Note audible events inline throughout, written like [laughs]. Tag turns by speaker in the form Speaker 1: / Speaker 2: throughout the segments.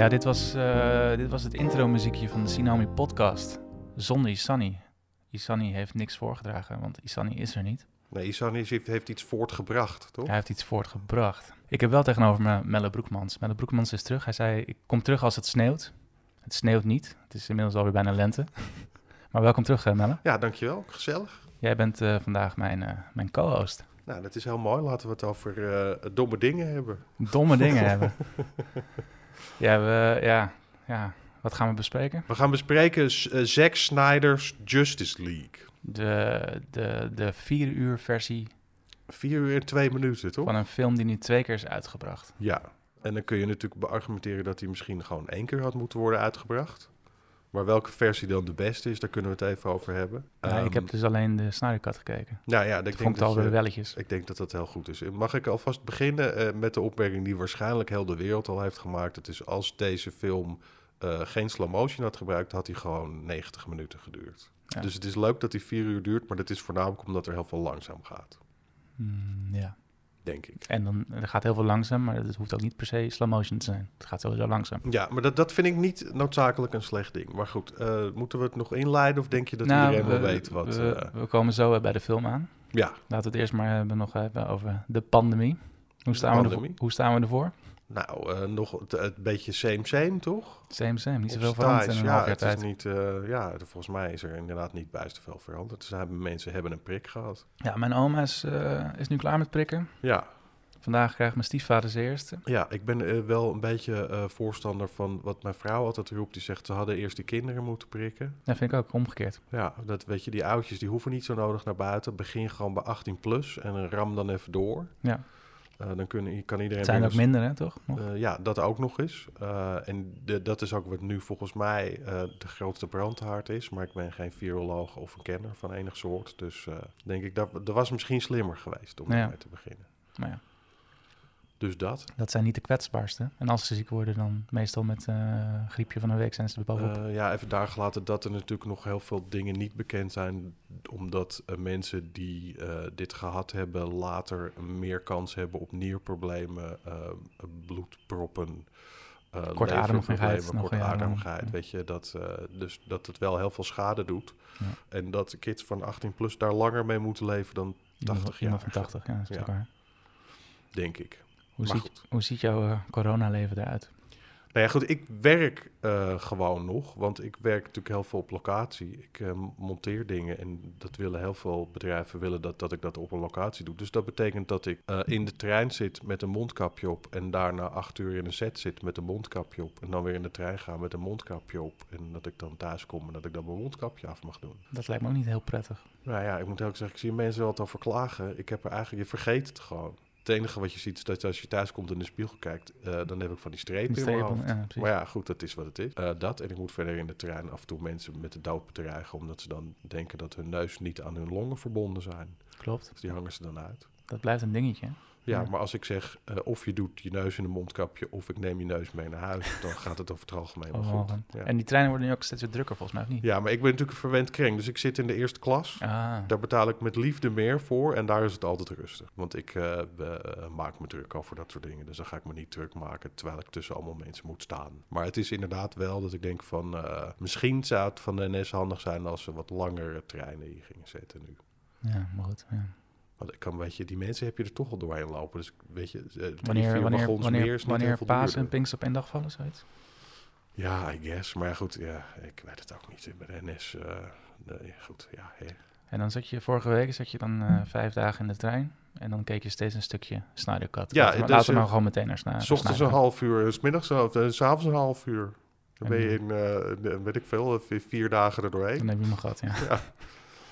Speaker 1: Ja, dit was, eh, dit was het intro-muziekje van de Sinomi podcast. Zonder Isani. Isani heeft niks voorgedragen, want Isani is er niet.
Speaker 2: Nee, Isani heeft, heeft iets voortgebracht, toch?
Speaker 1: Hij heeft iets voortgebracht. Ik heb wel tegenover me Melle Broekmans. Melle Broekmans is terug. Hij zei, ik kom terug als het sneeuwt. Het sneeuwt niet. Het is inmiddels alweer bijna lente. [laughs] maar welkom terug, eh, Melle.
Speaker 2: Ja, dankjewel. Gezellig.
Speaker 1: Jij bent eh, vandaag mijn, mijn co-host.
Speaker 2: Nou, dat is heel mooi. Laten we het over domme dingen hebben.
Speaker 1: Domme dingen [laughs] hebben. Ja, we, ja, ja, wat gaan we bespreken?
Speaker 2: We gaan bespreken eh, Zack Snyder's Justice League.
Speaker 1: De, de, de vier uur versie
Speaker 2: Vier uur en twee minuten, toch?
Speaker 1: van een film die nu twee keer is uitgebracht.
Speaker 2: Ja. En dan kun je natuurlijk beargumenteren dat hij misschien gewoon één keer had moeten worden uitgebracht. Maar welke versie dan de beste is, daar kunnen we het even over hebben.
Speaker 1: Ja, ik
Speaker 2: Ehm,
Speaker 1: heb dus alleen de Snyder Cut gekeken.
Speaker 2: Nou ja, ik denk,
Speaker 1: vond
Speaker 2: dat
Speaker 1: alweer
Speaker 2: je-
Speaker 1: welletjes.
Speaker 2: ik denk dat dat heel goed is. Mag ik alvast beginnen eh, met de opmerking die waarschijnlijk heel de wereld al heeft gemaakt. Het is als deze film eh, geen slow motion had gebruikt, had hij gewoon 90 minuten geduurd.
Speaker 1: Ja.
Speaker 2: Dus het is leuk dat hij vier uur duurt, maar dat is voornamelijk omdat er heel veel langzaam gaat,
Speaker 1: Mm, ja.
Speaker 2: Denk ik.
Speaker 1: En dan er gaat heel veel langzaam, maar het hoeft ook niet per se slow motion te zijn. Het gaat sowieso langzaam.
Speaker 2: Ja, maar dat, dat vind ik niet noodzakelijk een slecht ding. Maar goed, eh, moeten we het nog inleiden of denk je dat
Speaker 1: Nou,
Speaker 2: iedereen wel
Speaker 1: we-
Speaker 2: weet wat...
Speaker 1: We,
Speaker 2: eh,
Speaker 1: we komen zo bij de film aan.
Speaker 2: ja,
Speaker 1: Laten we het eerst maar hebben, nog hebben over de pandemie. Hoe staan, We, ervoor, hoe staan we ervoor?
Speaker 2: Nou, eh, nog het, het beetje same-same, toch?
Speaker 1: Same, same. Niet zoveel veranderd in een
Speaker 2: ja,
Speaker 1: half jaar
Speaker 2: het is
Speaker 1: tijd.
Speaker 2: niet, eh, ja, de- volgens mij is er inderdaad niet bijster veel veranderd. Dus hebben, mensen hebben een prik gehad.
Speaker 1: Ja, mijn oma is, eh, is nu klaar met prikken.
Speaker 2: Ja,
Speaker 1: Vandaag krijgt mijn stiefvader zijn eerste.
Speaker 2: ja ik ben wel een beetje voorstander van wat mijn vrouw altijd roept. Die zegt, ze hadden eerst die kinderen moeten prikken.
Speaker 1: Dat vind ik ook omgekeerd.
Speaker 2: Ja, dat weet je, die oudjes die hoeven niet zo nodig naar buiten. Begin gewoon bij 18 plus en ram dan even door.
Speaker 1: Ja.
Speaker 2: Eh, dan kun, kan iedereen...
Speaker 1: Het zijn ook minder, hè, toch?
Speaker 2: Eh, ja, dat ook nog eens. Eh, en de, dat is ook wat nu volgens mij de grootste brandhaard is. Maar ik ben geen viroloog of een kenner van enig soort. Dus denk ik, dat, dat was misschien slimmer geweest om
Speaker 1: Ja.
Speaker 2: daarmee te beginnen.
Speaker 1: Maar ja,
Speaker 2: Dus dat.
Speaker 1: dat zijn niet de kwetsbaarste. En als ze ziek worden, dan meestal met eh griepje van een week zijn ze er bovenop.
Speaker 2: Eh, ja, even daar gelaten dat er natuurlijk nog heel veel dingen niet bekend zijn. Omdat eh, mensen die dit gehad hebben later meer kans hebben op nierproblemen, bloedproppen.
Speaker 1: Kortademigheid,
Speaker 2: kortademigheid.
Speaker 1: ja.
Speaker 2: Weet je, dat, dus dat het wel heel veel schade doet.
Speaker 1: Ja.
Speaker 2: En dat kids van 18 plus daar langer mee moeten leven dan
Speaker 1: Iemand-
Speaker 2: 80
Speaker 1: iemand
Speaker 2: jaar.
Speaker 1: van 80, ja, dat is
Speaker 2: Ja. denk ik.
Speaker 1: Hoe
Speaker 2: Maar
Speaker 1: ziet,
Speaker 2: goed.
Speaker 1: hoe ziet jouw eh, coronaleven eruit?
Speaker 2: Nou ja, goed, ik werk eh, gewoon nog, want ik werk natuurlijk heel veel op locatie. Ik eh, monteer dingen en dat willen heel veel bedrijven willen dat, dat ik dat op een locatie doe. Dus dat betekent dat ik in de trein zit met een mondkapje op en daarna acht uur in een set zit met een mondkapje op. En dan weer in de trein ga met een mondkapje op en dat ik dan thuis kom en dat ik dan mijn mondkapje af mag doen.
Speaker 1: Dat lijkt me ook niet heel prettig.
Speaker 2: Nou ja, ik moet ook zeggen, ik zie mensen wel over klagen. Ik heb er eigenlijk, je vergeet het gewoon. Het enige wat je ziet is dat als je thuis komt en in de spiegel kijkt, eh, dan heb ik van die strepen
Speaker 1: Die
Speaker 2: in mijn
Speaker 1: strepen,
Speaker 2: hoofd.
Speaker 1: ja, precies.
Speaker 2: Maar ja, goed, dat is wat het is. Eh, dat. En ik moet verder in de trein af en toe mensen met de dood bedreigen, omdat ze dan denken dat hun neus niet aan hun longen verbonden zijn.
Speaker 1: Klopt.
Speaker 2: Dus die hangen ze dan uit.
Speaker 1: Dat blijft een dingetje.
Speaker 2: Ja, maar als ik zeg, eh, of je doet je neus in een mondkapje, of ik neem je neus mee naar huis, [laughs] dan gaat het over het algemeen wel
Speaker 1: Oh,
Speaker 2: goed.
Speaker 1: en-
Speaker 2: Ja.
Speaker 1: En die treinen worden nu ook steeds weer drukker, volgens mij, of niet?
Speaker 2: ja, maar ik ben natuurlijk een verwend kring, dus ik zit in de eerste klas.
Speaker 1: Ah,
Speaker 2: Daar betaal ik met liefde meer voor en daar is het altijd rustig. Want ik eh, eh, maak me druk over dat soort dingen. Dus dan ga ik me niet druk maken terwijl ik tussen allemaal mensen moet staan. Maar het is inderdaad wel dat ik denk van... misschien zou het van de NS handig zijn als ze wat langere treinen hier gingen zetten nu.
Speaker 1: ja, maar goed. Ja.
Speaker 2: Want ik kan, weet je, die mensen heb je er toch al doorheen lopen. Dus weet je, eh, drie,
Speaker 1: Wanneer,
Speaker 2: vier
Speaker 1: wanneer,
Speaker 2: wagons meer
Speaker 1: wanneer,
Speaker 2: is
Speaker 1: wanneer Paas en
Speaker 2: duurder.
Speaker 1: Pinks op één dag vallen, zoiets?
Speaker 2: Ja, I guess. Maar goed, ja, ik weet het ook niet. Bij de NS, eh, nee, goed, ja.
Speaker 1: En dan zat je vorige week zat je dan eh, vijf dagen in de trein. En dan keek je steeds een stukje Snyder Cut.
Speaker 2: Ja,
Speaker 1: laten
Speaker 2: dus,
Speaker 1: we nou gewoon meteen naar Snyder
Speaker 2: S ochtends een half uur, s middags een half uur, s avonds een half uur. Dan ben je in, weet ik veel, vier- dagen er doorheen.
Speaker 1: Dan heb je hem gehad, ja.
Speaker 2: Ja.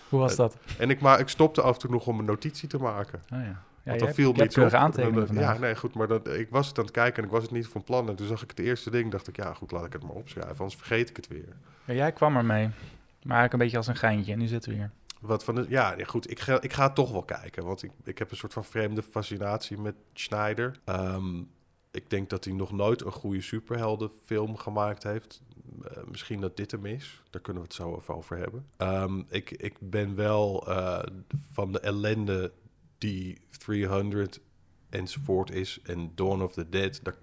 Speaker 1: Hoe was dat?
Speaker 2: En ik, ma ik stopte af en toe nog om een notitie te maken.
Speaker 1: Oh, ja. Ja,
Speaker 2: Want dan viel me iets
Speaker 1: keurige
Speaker 2: op.
Speaker 1: aantekeningen.
Speaker 2: Ja, nee, goed. Maar dat, ik was het aan het kijken en ik was het niet van plan. En toen zag ik het eerste ding dacht ik, ja goed, laat ik het maar opschrijven. Anders vergeet ik het weer.
Speaker 1: Ja, jij kwam ermee. Maar eigenlijk een beetje als een geintje. En nu zitten we hier.
Speaker 2: Wat van de, ja, goed. Ik ga, ik ga toch wel kijken. Want ik, ik heb een soort van vreemde fascinatie met Schneider. Ehm, ik denk dat hij nog nooit een goede superheldenfilm gemaakt heeft. Eh, misschien dat dit hem is. Daar kunnen we het zo even over hebben. Ehm, ik, ik ben wel eh, van de ellende die 300 enzovoort is. En Dawn of the Dead. Daar,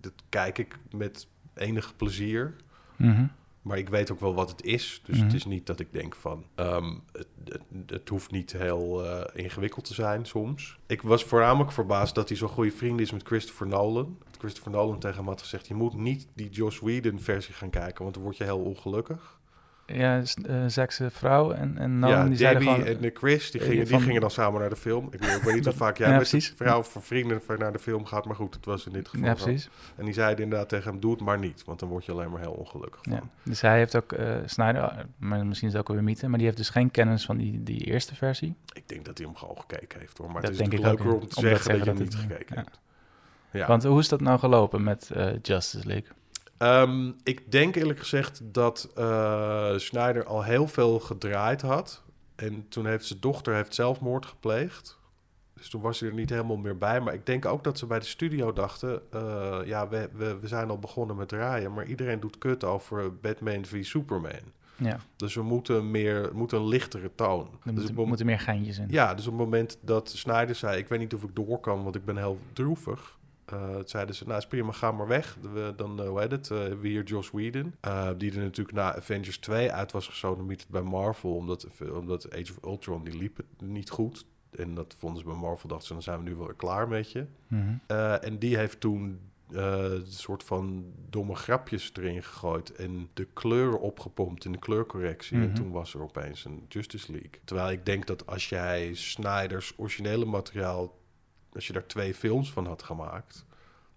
Speaker 2: dat kijk ik met enig plezier.
Speaker 1: Mhm.
Speaker 2: Maar ik weet ook wel wat het is. Dus
Speaker 1: Mhm.
Speaker 2: het is niet dat ik denk van... ehm, het, het, het hoeft niet heel eh, ingewikkeld te zijn soms. Ik was voornamelijk verbaasd dat hij zo'n goede vriend is met Christopher Nolan. Christopher Nolan tegen hem had gezegd... je moet niet die Joss Whedon versie gaan kijken... want dan word je heel ongelukkig.
Speaker 1: Ja, s- eh, Zakse vrouw en, en Nolan,
Speaker 2: ja,
Speaker 1: die
Speaker 2: Debbie
Speaker 1: gewoon...
Speaker 2: en eh, Chris, die
Speaker 1: eh,
Speaker 2: gingen, die gingen dan samen naar de film. Ik weet, ik weet niet [laughs] hoe vaak jij
Speaker 1: Ja,
Speaker 2: met
Speaker 1: precies.
Speaker 2: vrouw of vrienden naar de film gaat... maar goed, het was in dit geval
Speaker 1: ja, precies.
Speaker 2: En die zeiden inderdaad tegen hem... doe het maar niet, want dan word je alleen maar heel ongelukkig van.
Speaker 1: Ja. Dus hij heeft ook, eh Snyder, maar misschien is het ook alweer mythe, maar die heeft dus geen kennis van die, die eerste versie.
Speaker 2: Ik denk dat hij hem gewoon gekeken heeft hoor. Maar
Speaker 1: Dat
Speaker 2: het is
Speaker 1: denk
Speaker 2: natuurlijk
Speaker 1: ik ook,
Speaker 2: leuker
Speaker 1: ja.
Speaker 2: om te
Speaker 1: Om dat
Speaker 2: zeggen dat, je
Speaker 1: dat
Speaker 2: hem
Speaker 1: het-
Speaker 2: niet gekeken hebt. Ja.
Speaker 1: Want hoe is dat nou gelopen met eh, Justice League?
Speaker 2: Ehm, ik denk eerlijk gezegd dat eh Snyder al heel veel gedraaid had. En toen heeft zijn dochter heeft zelfmoord gepleegd. Dus toen was hij er niet helemaal meer bij. Maar ik denk ook dat ze bij de studio dachten... eh, ja, we, we, we zijn al begonnen met draaien... maar iedereen doet kut over Batman v Superman.
Speaker 1: Ja,
Speaker 2: Dus we moeten, meer, moeten een lichtere toon.
Speaker 1: er
Speaker 2: Dus
Speaker 1: moeten meer geintjes in.
Speaker 2: Ja, dus op het moment dat Snyder zei... ik weet niet of ik door kan, want ik ben heel droevig... eh, zeiden ze, nou is prima, ga maar weg. We, dan, eh, hoe heet het, eh, weer Joss Whedon. die er natuurlijk na Avengers 2 uit was gesodemieterd bij Marvel... Omdat, omdat Age of Ultron, die liep het niet goed. En dat vonden ze bij Marvel, dachten ze, dan zijn we nu wel weer klaar met je.
Speaker 1: Mhm.
Speaker 2: En die heeft toen een soort van domme grapjes erin gegooid en de kleuren opgepompt in de kleurcorrectie. En
Speaker 1: Mhm.
Speaker 2: toen was er opeens een Justice League. Terwijl ik denk dat als jij Snyder's originele materiaal, als je daar twee films van had gemaakt,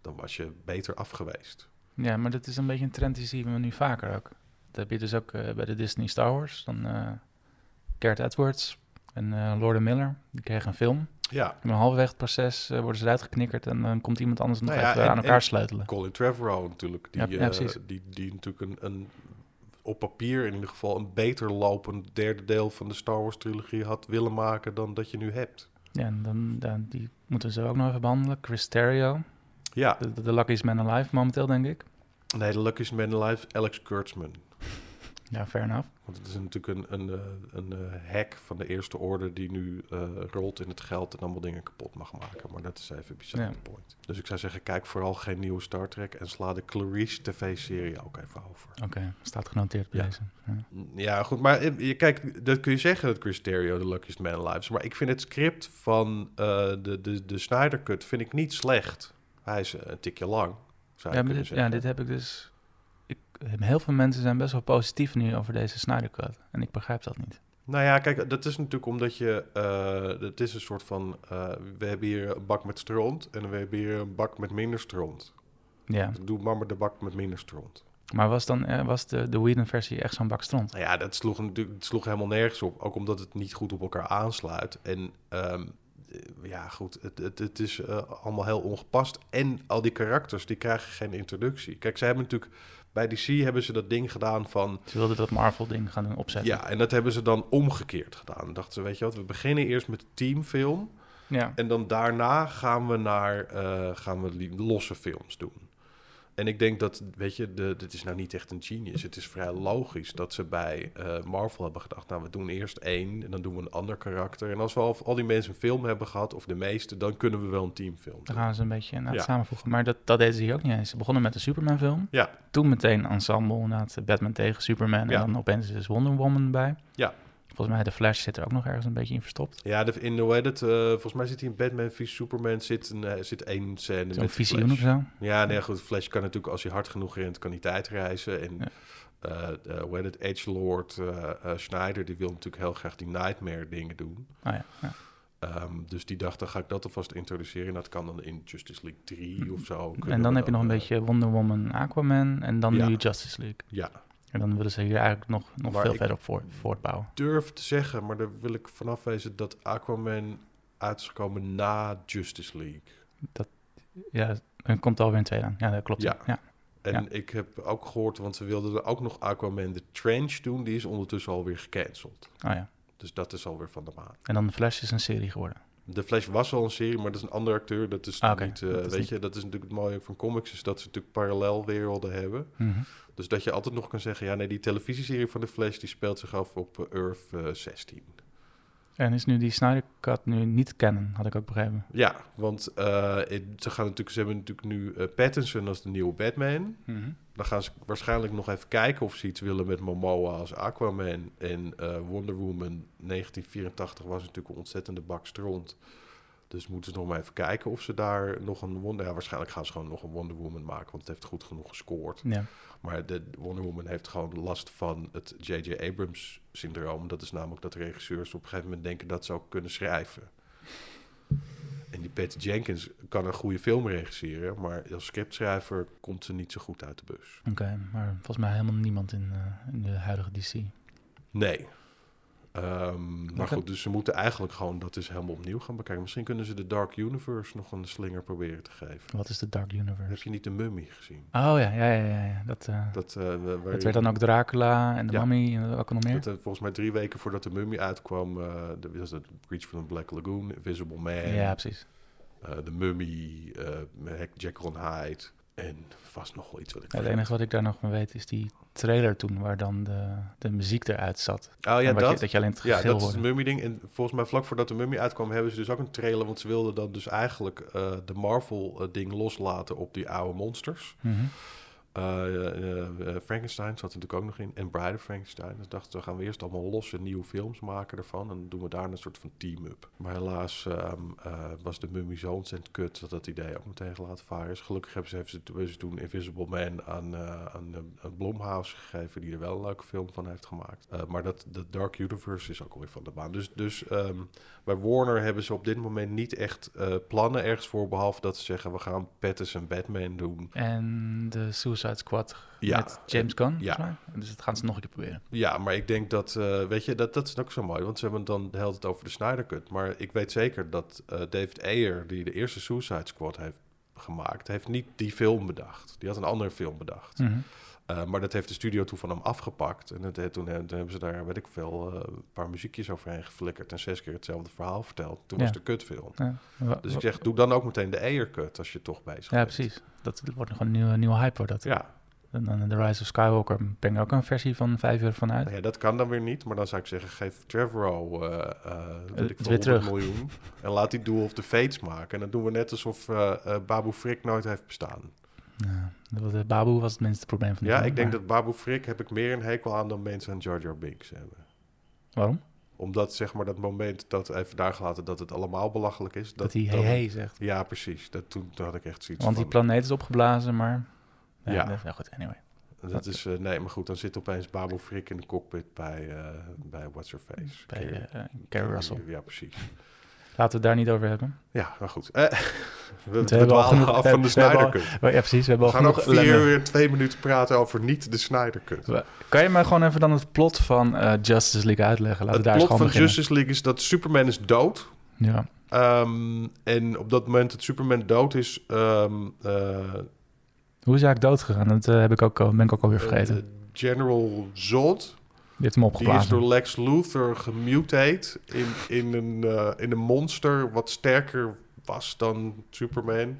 Speaker 2: dan was je beter af geweest.
Speaker 1: Ja, maar dat is een beetje een trend die zien we nu vaker ook. Dat heb je dus ook eh, bij de Disney Star Wars. Dan Gareth Edwards en Lord Miller, die kregen een film.
Speaker 2: Ja,
Speaker 1: En halverwege het proces worden ze eruit geknikkerd en dan komt iemand anders nog
Speaker 2: Nou ja,
Speaker 1: even
Speaker 2: en-
Speaker 1: aan elkaar
Speaker 2: en-
Speaker 1: sleutelen.
Speaker 2: Colin Trevorrow natuurlijk, die,
Speaker 1: Ja,
Speaker 2: die, die natuurlijk een, een op papier in ieder geval een beter lopend derde deel van de Star Wars trilogie had willen maken dan dat je nu hebt.
Speaker 1: Ja, en dan, dan, die moeten ze ook nog even behandelen. Chris Terrio,
Speaker 2: Ja,
Speaker 1: de, de luckiest man alive momenteel, denk ik.
Speaker 2: Nee, de luckiest man alive, Alex Kurtzman.
Speaker 1: Ja, fair enough.
Speaker 2: Want het is natuurlijk een, een, eh, een eh, hack van de eerste orde die nu eh, rolt in het geld en allemaal dingen kapot mag maken. Maar dat is even beside
Speaker 1: Ja.
Speaker 2: point. Dus ik zou zeggen, kijk vooral geen nieuwe Star Trek en sla de Clarice tv-serie ook even over.
Speaker 1: Oké, staat genoteerd bij
Speaker 2: Ja.
Speaker 1: deze. Ja.
Speaker 2: Ja, goed, maar je, kijk, dat kun je zeggen dat Chris Terrio de luckiest man alive is. Maar ik vind het script van de, de, de Snyder Cut vind ik niet slecht. Hij is een tikje lang, zou
Speaker 1: Ja, dit heb ik dus... Heel veel mensen zijn best wel positief nu over deze Snyder Cut. En ik begrijp dat niet.
Speaker 2: Nou ja, kijk, dat is natuurlijk omdat je... eh het is een soort van... eh, we hebben hier een bak met stront en we hebben hier een bak met minder stront.
Speaker 1: Ja,
Speaker 2: Doe maar maar de bak met minder stront.
Speaker 1: maar was, dan, eh, was de, de Whedon-versie echt zo'n bak stront?
Speaker 2: Nou ja, dat sloeg, natuurlijk, sloeg helemaal nergens op. Ook omdat het niet goed op elkaar aansluit. En ehm, eh, ja, goed, het, het, het is allemaal heel ongepast. En al die karakters, die krijgen geen introductie. Kijk, ze hebben natuurlijk... Bij DC hebben ze dat ding gedaan van...
Speaker 1: Ze wilden dat Marvel-ding gaan opzetten.
Speaker 2: Ja, en dat hebben ze dan omgekeerd gedaan. Dachten ze, weet je wat, we beginnen eerst met de teamfilm...
Speaker 1: ja.
Speaker 2: En dan daarna gaan we naar eh, gaan we losse films doen. En ik denk dat, weet je, de, dit is nou niet echt een genius. Het is vrij logisch dat ze bij eh, Marvel hebben gedacht... nou, we doen eerst één en dan doen we een ander karakter. En als we al, al die mensen een film hebben gehad, of de meeste... dan kunnen we wel een teamfilm
Speaker 1: Dan
Speaker 2: doen.
Speaker 1: gaan ze een beetje naar
Speaker 2: Ja.
Speaker 1: samenvoegen. Maar dat, dat deden ze hier ook niet eens. Ze begonnen met de Superman-film.
Speaker 2: Ja,
Speaker 1: Toen meteen ensemble, inderdaad, Batman tegen Superman.
Speaker 2: Ja.
Speaker 1: En dan opeens is Wonder Woman bij.
Speaker 2: Ja.
Speaker 1: Volgens mij, de Flash zit er ook nog ergens een beetje in verstopt.
Speaker 2: ja de, in hoe heet het, eh, volgens mij zit hij in Batman v Superman... zit, een, eh, zit één scène
Speaker 1: Zo'n visioen of zo.
Speaker 2: Ja, nee, goed. Flash kan natuurlijk, als hij hard genoeg rent, kan hij tijdreizen. En
Speaker 1: Ja.
Speaker 2: eh eh, hoe heet het, Edgelord eh eh, Schneider, die wil natuurlijk heel graag die Nightmare dingen doen.
Speaker 1: Oh ja, ja.
Speaker 2: Ehm, dus die dacht, dan ga ik dat alvast introduceren. En dat kan dan in Justice League 3 of zo.
Speaker 1: En dan heb je nog een beetje Wonder Woman, Aquaman en dan
Speaker 2: Ja.
Speaker 1: nu Justice League.
Speaker 2: Ja,
Speaker 1: En dan willen ze hier eigenlijk nog, nog
Speaker 2: Maar
Speaker 1: veel verder op voor, voortbouwen.
Speaker 2: durf te zeggen, maar daar wil ik vanaf wezen dat Aquaman uit is gekomen na Justice League.
Speaker 1: Ja, er komt alweer een tweede aan. Ja, dat klopt.
Speaker 2: Ja.
Speaker 1: ja.
Speaker 2: En
Speaker 1: Ja.
Speaker 2: ik heb ook gehoord, want ze wilden er ook nog Aquaman The Trench doen. Die is ondertussen alweer gecanceld.
Speaker 1: Oh ja.
Speaker 2: Dus dat is alweer van de maan.
Speaker 1: En dan Flash is een serie geworden.
Speaker 2: De Flash was al een serie, maar dat is een andere acteur. Dat is
Speaker 1: Ah,
Speaker 2: niet, eh,
Speaker 1: Dat is
Speaker 2: weet
Speaker 1: niet-
Speaker 2: je, dat is natuurlijk het mooie van comics, is dat ze natuurlijk parallelwerelden hebben.
Speaker 1: Mhm.
Speaker 2: Dus dat je altijd nog kan zeggen, ja nee, die televisieserie van de Flash, die speelt zich af op eh, Earth eh, 16.
Speaker 1: En is nu die Snyder Cut nu niet kennen, had ik ook begrepen.
Speaker 2: Ja, want uh, ze, gaan natuurlijk, ze hebben natuurlijk nu uh, Pattinson als de nieuwe Batman.
Speaker 1: Mm
Speaker 2: Dan gaan ze waarschijnlijk nog even kijken of ze iets willen met Momoa als Aquaman. En uh, Wonder Woman 1984 was natuurlijk een ontzettende bak stront. Dus moeten ze nog maar even kijken of ze daar nog een Wonder... Ja, waarschijnlijk gaan ze gewoon nog een Wonder Woman maken, want het heeft goed genoeg gescoord.
Speaker 1: Ja.
Speaker 2: Maar de Wonder Woman heeft gewoon last van het J.J. Abrams syndroom. Dat is namelijk dat regisseurs op een gegeven moment denken dat ze ook kunnen schrijven. En die Patty Jenkins kan een goede film regisseren, maar als scriptschrijver komt ze niet zo goed uit de bus.
Speaker 1: Oké, maar volgens mij helemaal niemand in, uh, in de huidige DC.
Speaker 2: Nee, Um, maar goed, dus ze moeten eigenlijk gewoon dat is helemaal opnieuw gaan bekijken. Misschien kunnen ze de Dark Universe nog een slinger proberen te geven.
Speaker 1: Wat is de Dark Universe?
Speaker 2: Heb je niet de Mummy gezien?
Speaker 1: Oh ja, ja, ja, ja. Dat, uh, dat, uh, dat werd dan ook Dracula en de ja, Mummy en wat nog meer?
Speaker 2: Dat, uh, volgens mij drie weken voordat de Mummy uitkwam, de, was het Breach from the Black Lagoon, Invisible Man.
Speaker 1: Ja, precies.
Speaker 2: De Mummy, Jekyll and Hyde. En vast nog wel iets wat ik.
Speaker 1: het enige wat ik daar nog van weet is die trailer toen, waar dan de, de muziek eruit zat.
Speaker 2: Oh ja, dat,
Speaker 1: je, dat je alleen het
Speaker 2: ja, dat is het mummy-ding. En volgens mij vlak voordat de mummy uitkwam, hebben ze dus ook een trailer, want ze wilden dan dus eigenlijk uh, de Marvel-ding loslaten op die oude monsters.
Speaker 1: Mm -hmm.
Speaker 2: Uh, Frankenstein zat er natuurlijk ook nog in. En Bride of Frankenstein. Dus dachten we gaan we eerst allemaal losse nieuwe films maken ervan. En doen we daar een soort van team-up. Maar helaas um, was de Mummy zo ontzettend kut dat dat idee ook meteen gelaten varen is. Gelukkig hebben ze, toen Invisible Man aan, aan, gegeven. Die er wel een leuke film van heeft gemaakt. maar dat, Dark Universe is ook alweer van de baan. Dus, dus um, bij Warner hebben ze op dit moment niet echt plannen ergens voor. Behalve dat ze zeggen we gaan Pattinson Batman doen.
Speaker 1: En de Suicide Squad ja, met James Gunn.
Speaker 2: Ja.
Speaker 1: Dus dat gaan ze nog een keer proberen.
Speaker 2: Ja, maar ik denk dat, uh, weet je, dat, dat is ook zo mooi. Want ze hebben dan de hele tijd over de Snyder Cut. Maar ik weet zeker dat uh, David Ayer, die de eerste Suicide Squad heeft gemaakt, heeft niet die film bedacht. Die had een andere film bedacht.
Speaker 1: Mm -hmm.
Speaker 2: Uh, maar dat heeft de studio toen van hem afgepakt. En het, toen, toen, hebben ze daar, weet ik veel, uh, een paar muziekjes overheen geflikkerd... en zes keer hetzelfde verhaal verteld. Toen
Speaker 1: ja.
Speaker 2: was de kutfilm.
Speaker 1: Ja.
Speaker 2: Dus ik zeg, doe dan ook meteen de Ayer-cut als je toch bezig
Speaker 1: ja,
Speaker 2: bent.
Speaker 1: precies. Dat wordt nog een nieuwe, nieuwe hype, dat.
Speaker 2: Ja.
Speaker 1: En dan The Rise of Skywalker breng ook een versie van vijf uur vanuit.
Speaker 2: Nou ja, dat kan dan weer niet. Maar dan zou ik zeggen, geef Trevorrow uh, uh, ik
Speaker 1: weer terug.
Speaker 2: miljoen. en laat die Duel of the Fates maken. En dan doen we net alsof uh, Babu Frik nooit heeft bestaan.
Speaker 1: Ja, de Babu was het minste probleem van
Speaker 2: Ja, ik denk
Speaker 1: maar...
Speaker 2: dat Babu Frik heb ik meer een hekel aan dan mensen aan Jar Jar Binks hebben.
Speaker 1: Waarom?
Speaker 2: Omdat zeg maar dat moment dat even daar gelaten dat het allemaal belachelijk is. Dat,
Speaker 1: dat hij hey, hey zegt.
Speaker 2: Ja, precies. Dat, toen, toen had ik echt zoiets
Speaker 1: Want
Speaker 2: van...
Speaker 1: die planeet is opgeblazen, maar... Ja,
Speaker 2: Ja.
Speaker 1: dat is wel goed, anyway.
Speaker 2: Dat, dat is, uh, nee, maar goed, dan zit opeens Babu Frik in de cockpit bij, uh, bij What's Her Face.
Speaker 1: Bij
Speaker 2: Carrie
Speaker 1: Russell.
Speaker 2: Ja, precies.
Speaker 1: Laten we het daar niet over hebben.
Speaker 2: Ja, maar goed. [laughs] Uh, we, we,
Speaker 1: hebben genoeg-
Speaker 2: af
Speaker 1: we-
Speaker 2: van de Snyder Cut.
Speaker 1: Oh, ja, precies. We hebben
Speaker 2: We
Speaker 1: al
Speaker 2: gaan
Speaker 1: genoeg
Speaker 2: vier uur twee minuten praten over niet de Snyder Cut.
Speaker 1: Kan je mij gewoon even dan het plot van eh, Justice League uitleggen? Laten
Speaker 2: Het
Speaker 1: we daar
Speaker 2: plot van
Speaker 1: beginnen.
Speaker 2: Justice League is dat Superman is dood.
Speaker 1: Ja.
Speaker 2: Ehm, en op dat moment dat Superman dood is... ehm, eh,
Speaker 1: Hoe is hij eigenlijk dood gegaan? Dat eh, heb ik ook, ben ik ook alweer vergeten.
Speaker 2: eh, General Zod,
Speaker 1: Die heeft hem
Speaker 2: die is door Lex Luthor gemutate in, in, een, eh, in een monster wat sterker was dan Superman.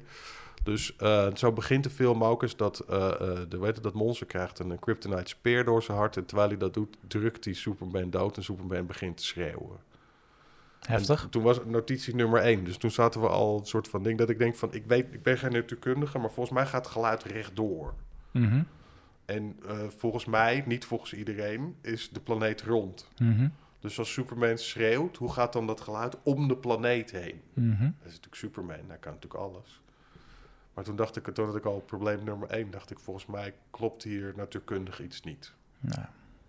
Speaker 2: Dus eh, zo begint de film ook eens dat, eh, de, weet dat monster krijgt een kryptonite speer door zijn hart. En terwijl hij dat doet, drukt hij Superman dood en Superman begint te schreeuwen.
Speaker 1: Heftig.
Speaker 2: En toen was het notitie nummer één. Dus toen zaten we al een soort van ding dat ik denk van... ik weet, ik ben geen natuurkundige, maar volgens mij gaat het geluid rechtdoor.
Speaker 1: Mhm.
Speaker 2: En eh, volgens mij, niet volgens iedereen, is de planeet rond.
Speaker 1: Mhm.
Speaker 2: Dus als Superman schreeuwt, hoe gaat dan dat geluid om de planeet heen?
Speaker 1: Mhm.
Speaker 2: Dat is natuurlijk Superman, hij kan natuurlijk alles. Maar toen dacht ik, toen had ik al probleem nummer één, dacht ik, volgens mij klopt hier natuurkundig iets niet.
Speaker 1: Nou,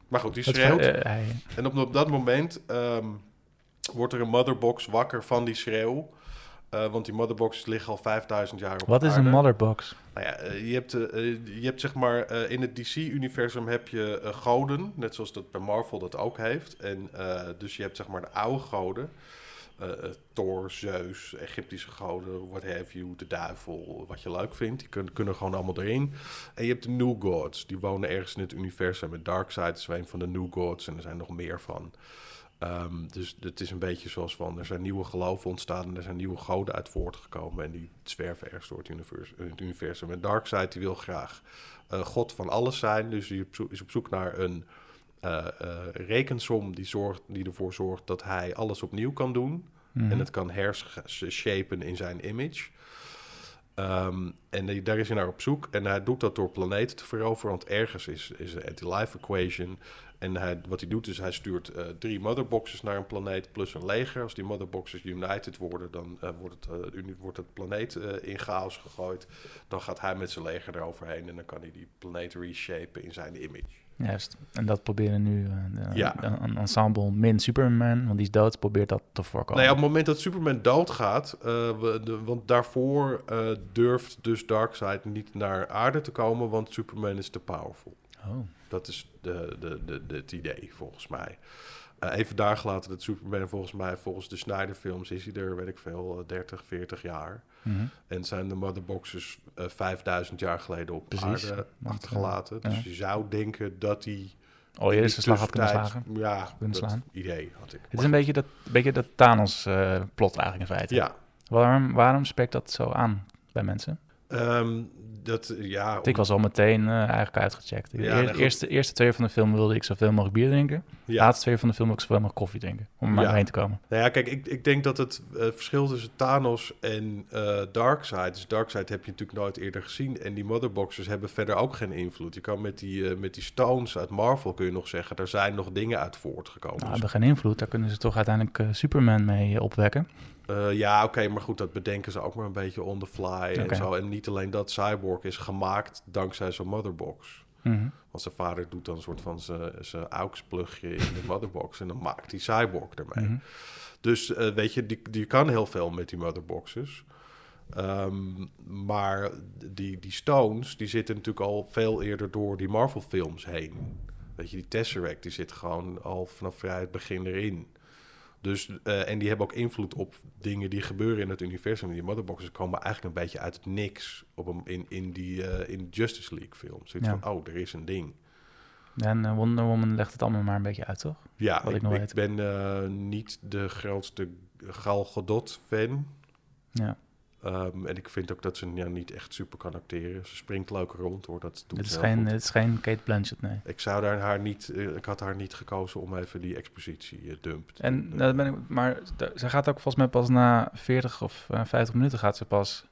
Speaker 2: Maar goed, die schreeuwt.
Speaker 1: eh, hij-
Speaker 2: En op, op dat moment ehm, wordt er een motherbox wakker van die schreeuw. Eh, want die motherboxes liggen al 5000 jaar op
Speaker 1: wat is
Speaker 2: aarde.
Speaker 1: een motherbox?
Speaker 2: Nou ja, eh, je hebt, eh, je hebt zeg maar, in het DC-universum heb je goden, net zoals dat bij Marvel dat ook heeft. En dus je hebt zeg maar de oude goden, Thor, Zeus, Egyptische goden, what have you, de duivel, wat je leuk vindt. Die kunnen, kunnen gewoon allemaal erin. En je hebt de New Gods, die wonen ergens in het universum. En Darkseid is een van de New Gods en er zijn nog meer van. Ehm, dus het is een beetje zoals van, er zijn nieuwe geloven ontstaan en er zijn nieuwe goden uit voortgekomen en die zwerven ergens door het univers- in het universum. En Darkseid die wil graag eh, god van alles zijn, dus die is op zoek naar een eh, eh, rekensom die, zorgt, die ervoor zorgt dat hij alles opnieuw kan doen.
Speaker 1: Mhm.
Speaker 2: En het kan hershapen in zijn image. Ehm, en die- daar is hij naar op zoek. En hij doet dat door planeten te veroveren. Want ergens is, is een anti-life equation. En hij, wat hij doet is hij stuurt eh, drie motherboxes naar een planeet plus een leger. Als die motherboxes united worden, dan eh, wordt, het, eh, wordt het planeet in chaos gegooid. Dan gaat hij met zijn leger eroverheen en dan kan hij die planeet reshapen in zijn image.
Speaker 1: Juist. En dat proberen nu de-
Speaker 2: Ja.
Speaker 1: een, ensemble min Superman, want die is dood, probeert dat te voorkomen.
Speaker 2: Nou ja, op het moment dat Superman doodgaat, we, de, want daarvoor durft dus Darkseid niet naar aarde te komen, want Superman is te powerful.
Speaker 1: Oh.
Speaker 2: Dat is de, de, de, de, het idee, volgens mij. Eh, even daar gelaten dat Superman volgens mij, volgens de Snyder-films, is hij er, weet ik veel, eh, 30, 40 jaar.
Speaker 1: Mhm.
Speaker 2: En zijn de motherboxes eh 5000 jaar geleden op
Speaker 1: Precies.
Speaker 2: aarde
Speaker 1: eh,
Speaker 2: achtergelaten.
Speaker 1: ja.
Speaker 2: Dus je zou denken dat hij...
Speaker 1: Oh,
Speaker 2: in
Speaker 1: eerst
Speaker 2: die
Speaker 1: de slag had kunnen slagen.
Speaker 2: Ja,
Speaker 1: Kunnen
Speaker 2: dat
Speaker 1: slaan.
Speaker 2: idee had ik.
Speaker 1: Het is een beetje dat, een beetje dat Thanos-plot eigenlijk in feite.
Speaker 2: Ja,
Speaker 1: Waarom, waarom spreekt dat zo aan bij mensen?
Speaker 2: ehm, dat, ja...
Speaker 1: Want ik was al meteen eh, eigenlijk uitgecheckt. De
Speaker 2: Ja,
Speaker 1: eer-
Speaker 2: nee, goed.
Speaker 1: eerste, eerste twee van de film wilde ik zoveel mogelijk bier drinken. De
Speaker 2: ja.
Speaker 1: laatste twee van de film wil ik zoveel mogelijk koffie drinken. Om er maar te komen.
Speaker 2: Nou ja, kijk, ik, ik denk dat het eh, verschil tussen Thanos en eh Darkseid... Dus Darkseid heb je natuurlijk nooit eerder gezien. En die motherboxes hebben verder ook geen invloed. Je kan met die, met die stones uit Marvel, kun je nog zeggen... er zijn nog dingen uit voortgekomen.
Speaker 1: Nou,
Speaker 2: Dus,
Speaker 1: hebben geen invloed. Daar kunnen ze toch uiteindelijk Superman mee opwekken.
Speaker 2: Eh, ja, oké, maar goed, dat bedenken ze ook maar een beetje on the fly en zo. En niet alleen dat, Cyborg is gemaakt dankzij zo'n motherbox.
Speaker 1: Mhm.
Speaker 2: Want zijn vader doet dan een soort van zijn- zijn AUX-plugje in de motherbox... en dan maakt hij Cyborg ermee.
Speaker 1: Mhm.
Speaker 2: Dus eh, weet je, die, die kan heel veel met die motherboxes. Ehm, maar die, die Stones, die zitten natuurlijk al veel eerder door die Marvel-films heen. Weet je, die Tesseract, die zit gewoon al vanaf vrij het begin erin. Dus, eh, en die hebben ook invloed op dingen die gebeuren in het universum. Die motherboxes komen eigenlijk een beetje uit het niks op een, in, in die eh, in Justice League films. Zoiets
Speaker 1: Ja.
Speaker 2: van, oh, er is een ding.
Speaker 1: En eh, Wonder Woman legt het allemaal maar een beetje uit, toch?
Speaker 2: Ja,
Speaker 1: Wat
Speaker 2: ik,
Speaker 1: ik
Speaker 2: ik ben niet de grootste Gal Gadot-fan.
Speaker 1: Ja.
Speaker 2: Ehm, en ik vind ook dat ze ja, niet echt super kan acteren. Ze springt leuk rond hoor, dat doet
Speaker 1: Het is, geen,
Speaker 2: goed.
Speaker 1: het is geen Kate Blanchett, nee.
Speaker 2: Ik zou daar haar niet, eh, ik had haar niet gekozen om even die expositie uh, dump. te
Speaker 1: En
Speaker 2: doen.
Speaker 1: nou, ben ik, maar ze gaat ook volgens mij pas na 40 of eh, 50 minuten gaat ze pas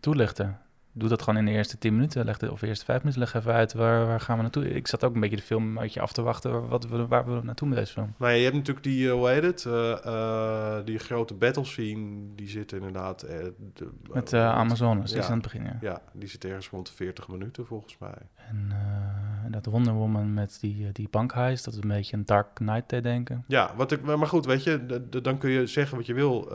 Speaker 1: toelichten. Doe dat gewoon in de eerste 10 minuten, leg de, of de eerste 5 minuten, leg even uit waar, waar gaan we naartoe. Ik zat ook een beetje de film een beetje af te wachten, wat we, waar we naartoe met deze film.
Speaker 2: Nou, ja, je hebt natuurlijk die, eh, hoe heet het, eh, eh, die grote battle scene, die zit inderdaad... de,
Speaker 1: Met Amazones, die is aan het begin, ja.
Speaker 2: Ja, die zit ergens rond de 40 minuten volgens mij.
Speaker 1: En, en dat Wonder Woman met die, die bankheist, dat is een beetje een Dark Knight deed denken.
Speaker 2: Ja, wat ik, maar goed, weet je, d- d- dan kun je zeggen wat je wil.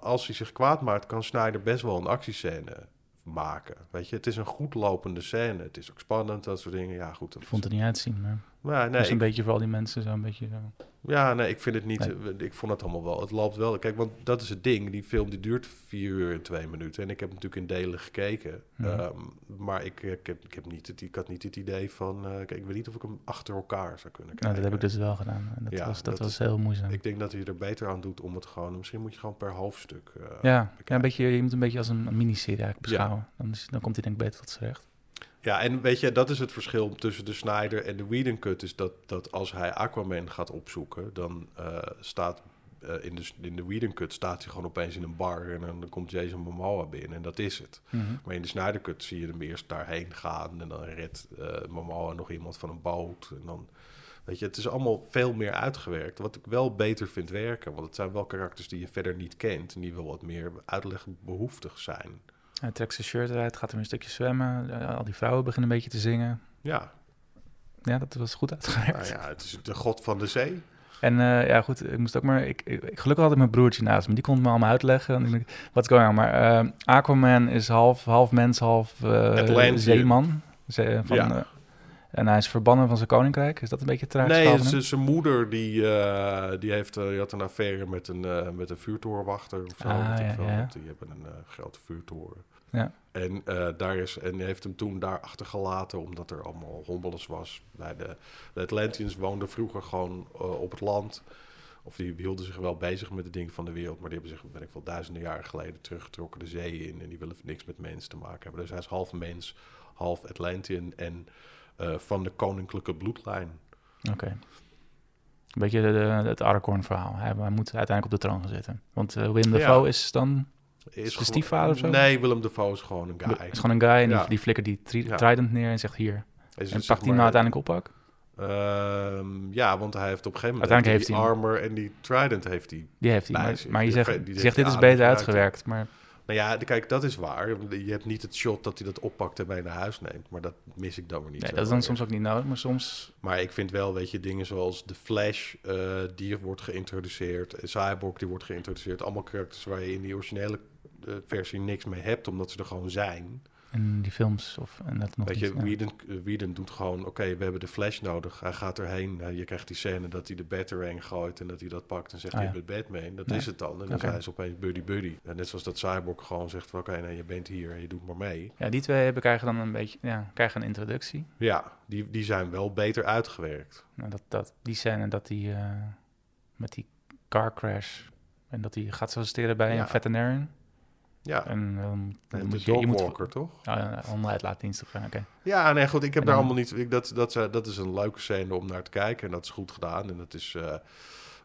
Speaker 2: Als hij zich kwaad maakt, kan Snyder best wel een actiescène maken. Weet je, het is een goed lopende scène. Het is ook spannend, dat soort dingen. Ja, goed.
Speaker 1: Ik vond het niet uitzien, maar
Speaker 2: Maar nee,
Speaker 1: is een
Speaker 2: ik,
Speaker 1: beetje voor al die mensen zo een beetje zo.
Speaker 2: Ja, nee, ik vind het niet.
Speaker 1: Nee.
Speaker 2: eh, Ik vond het allemaal wel. Het loopt wel. Kijk, want dat is het ding. Die film die duurt vier uur en twee minuten. En ik heb natuurlijk in delen gekeken.
Speaker 1: Mhm.
Speaker 2: Ehm, maar ik, ik, heb, ik, heb niet het, ik had niet het idee van. eh, kijk, ik weet niet of ik hem achter elkaar zou kunnen kijken.
Speaker 1: Nou, dat heb ik dus wel gedaan. En dat
Speaker 2: Ja,
Speaker 1: was, dat
Speaker 2: dat
Speaker 1: was heel moeizaam.
Speaker 2: Ik denk dat hij er beter aan doet om het gewoon. Misschien moet je gewoon per hoofdstuk. eh,
Speaker 1: ja, ja, een beetje, je moet een beetje als een, een miniserie eigenlijk
Speaker 2: Ja.
Speaker 1: beschouwen. Dan, is, dan komt hij denk ik beter tot z'n recht.
Speaker 2: Ja, en weet je, dat is het verschil tussen de Snyder en de Whedon Cut. Is dat, dat als hij Aquaman gaat opzoeken, dan eh, staat eh, in, de, in de Whedon Cut staat hij gewoon opeens in een bar en dan, komt Jason Momoa binnen en dat is het. Maar in de Snyder Cut zie je hem eerst daarheen gaan en dan redt eh Momoa nog iemand van een boot. En dan, weet je, het is allemaal veel meer uitgewerkt. Wat ik wel beter vind werken, want het zijn wel karakters die je verder niet kent en die wel wat meer uitlegbehoeftig zijn.
Speaker 1: Hij trekt zijn shirt eruit, gaat er een stukje zwemmen. Eh, Al die vrouwen beginnen een beetje te zingen.
Speaker 2: Ja,
Speaker 1: Ja, dat was goed uitgewerkt.
Speaker 2: nou ja, het is de god van de zee.
Speaker 1: En eh, ja, goed, ik moest ook maar... Ik, ik, gelukkig had ik mijn broertje naast me. Die kon het me allemaal uitleggen. En ik wat going on? Maar eh, Aquaman is half, half mens, half zeeman. Ze- van,
Speaker 2: Ja.
Speaker 1: en hij is verbannen van zijn koninkrijk. Is dat een beetje tragisch?
Speaker 2: Nee,
Speaker 1: hem?
Speaker 2: zijn moeder die, die, heeft, die had een affaire met een, met een vuurtorenwachter of zo.
Speaker 1: Ah, ja,
Speaker 2: Die hebben een grote vuurtoren.
Speaker 1: Ja.
Speaker 2: En, eh, daar is, en heeft hem toen daar achtergelaten omdat er allemaal hommeles was. Bij de, de Atlanteans woonden vroeger gewoon eh, op het land. Of die hielden zich wel bezig met de dingen van de wereld. Maar die hebben zich, ben ik wel duizenden jaren geleden, teruggetrokken de zee in. En die willen niks met mensen te maken hebben. Dus hij is half mens, half Atlantean en eh, van de koninklijke bloedlijn.
Speaker 1: Oké. Een beetje de, de- het Aragorn-verhaal. Hij, hij moet uiteindelijk op de troon gaan zitten. Want eh, Willem
Speaker 2: Ja.
Speaker 1: Is dan
Speaker 2: Is
Speaker 1: de stiefvader of zo?
Speaker 2: Nee, Willem Dafoe is gewoon een guy.
Speaker 1: is gewoon een guy en die,
Speaker 2: Ja.
Speaker 1: die flikkert die tri-
Speaker 2: Ja.
Speaker 1: trident neer en zegt hier.
Speaker 2: Is
Speaker 1: En pakt
Speaker 2: zeg
Speaker 1: hij nou uiteindelijk op ook?
Speaker 2: Ehm, ja, want hij heeft op een gegeven moment
Speaker 1: Uiteindelijk
Speaker 2: die
Speaker 1: heeft hij
Speaker 2: armor en die trident heeft hij.
Speaker 1: Die heeft hij. Maar, je zegt,
Speaker 2: die
Speaker 1: zegt dit is beter uitgewerkt. Maar
Speaker 2: Nou ja, kijk, dat is waar. Je hebt niet het shot dat hij dat oppakt en mee naar huis neemt. Maar dat mis ik dan weer niet
Speaker 1: nee,
Speaker 2: zo
Speaker 1: dat is dan soms ook niet nodig. Maar soms...
Speaker 2: Maar ik vind wel, weet je, dingen zoals de Flash, eh, die wordt geïntroduceerd. Cyborg, die wordt geïntroduceerd. Allemaal karakters waar je in die originele versie niks mee hebt, omdat ze er gewoon zijn.
Speaker 1: In die films of en dat nog
Speaker 2: Weet je,
Speaker 1: ja.
Speaker 2: Whedon, eh, Whedon doet gewoon, oké, we hebben de Flash nodig. Hij gaat erheen. eh, je krijgt die scène dat hij de Batarang gooit en dat hij dat pakt en zegt,
Speaker 1: Ah,
Speaker 2: je
Speaker 1: ja.
Speaker 2: bent Batman. Dat is het dan. En dan
Speaker 1: Oké.
Speaker 2: zijn ze opeens buddy-buddy. En net zoals dat Cyborg gewoon zegt van, oké, nee, je bent hier en je doet maar mee.
Speaker 1: Ja, die twee hebben, krijgen dan een beetje... Ja, krijgen een introductie.
Speaker 2: Ja, die, die zijn wel beter uitgewerkt.
Speaker 1: Nou, dat, dat, die scène dat hij eh, met die car crash... En dat hij gaat solliciteren bij
Speaker 2: Ja.
Speaker 1: een veterinarian.
Speaker 2: Ja,
Speaker 1: En dan
Speaker 2: de
Speaker 1: moet je... je moet,
Speaker 2: Dogwalker, toch?
Speaker 1: Oh, ja, onderuitlaatdienst of ja, oké.
Speaker 2: Ja, nee, goed. Ik heb
Speaker 1: En
Speaker 2: daar
Speaker 1: dan-
Speaker 2: allemaal niet. Ik, dat, dat, dat, dat is een leuke scène om naar te kijken. En dat is goed gedaan. En dat is. eh,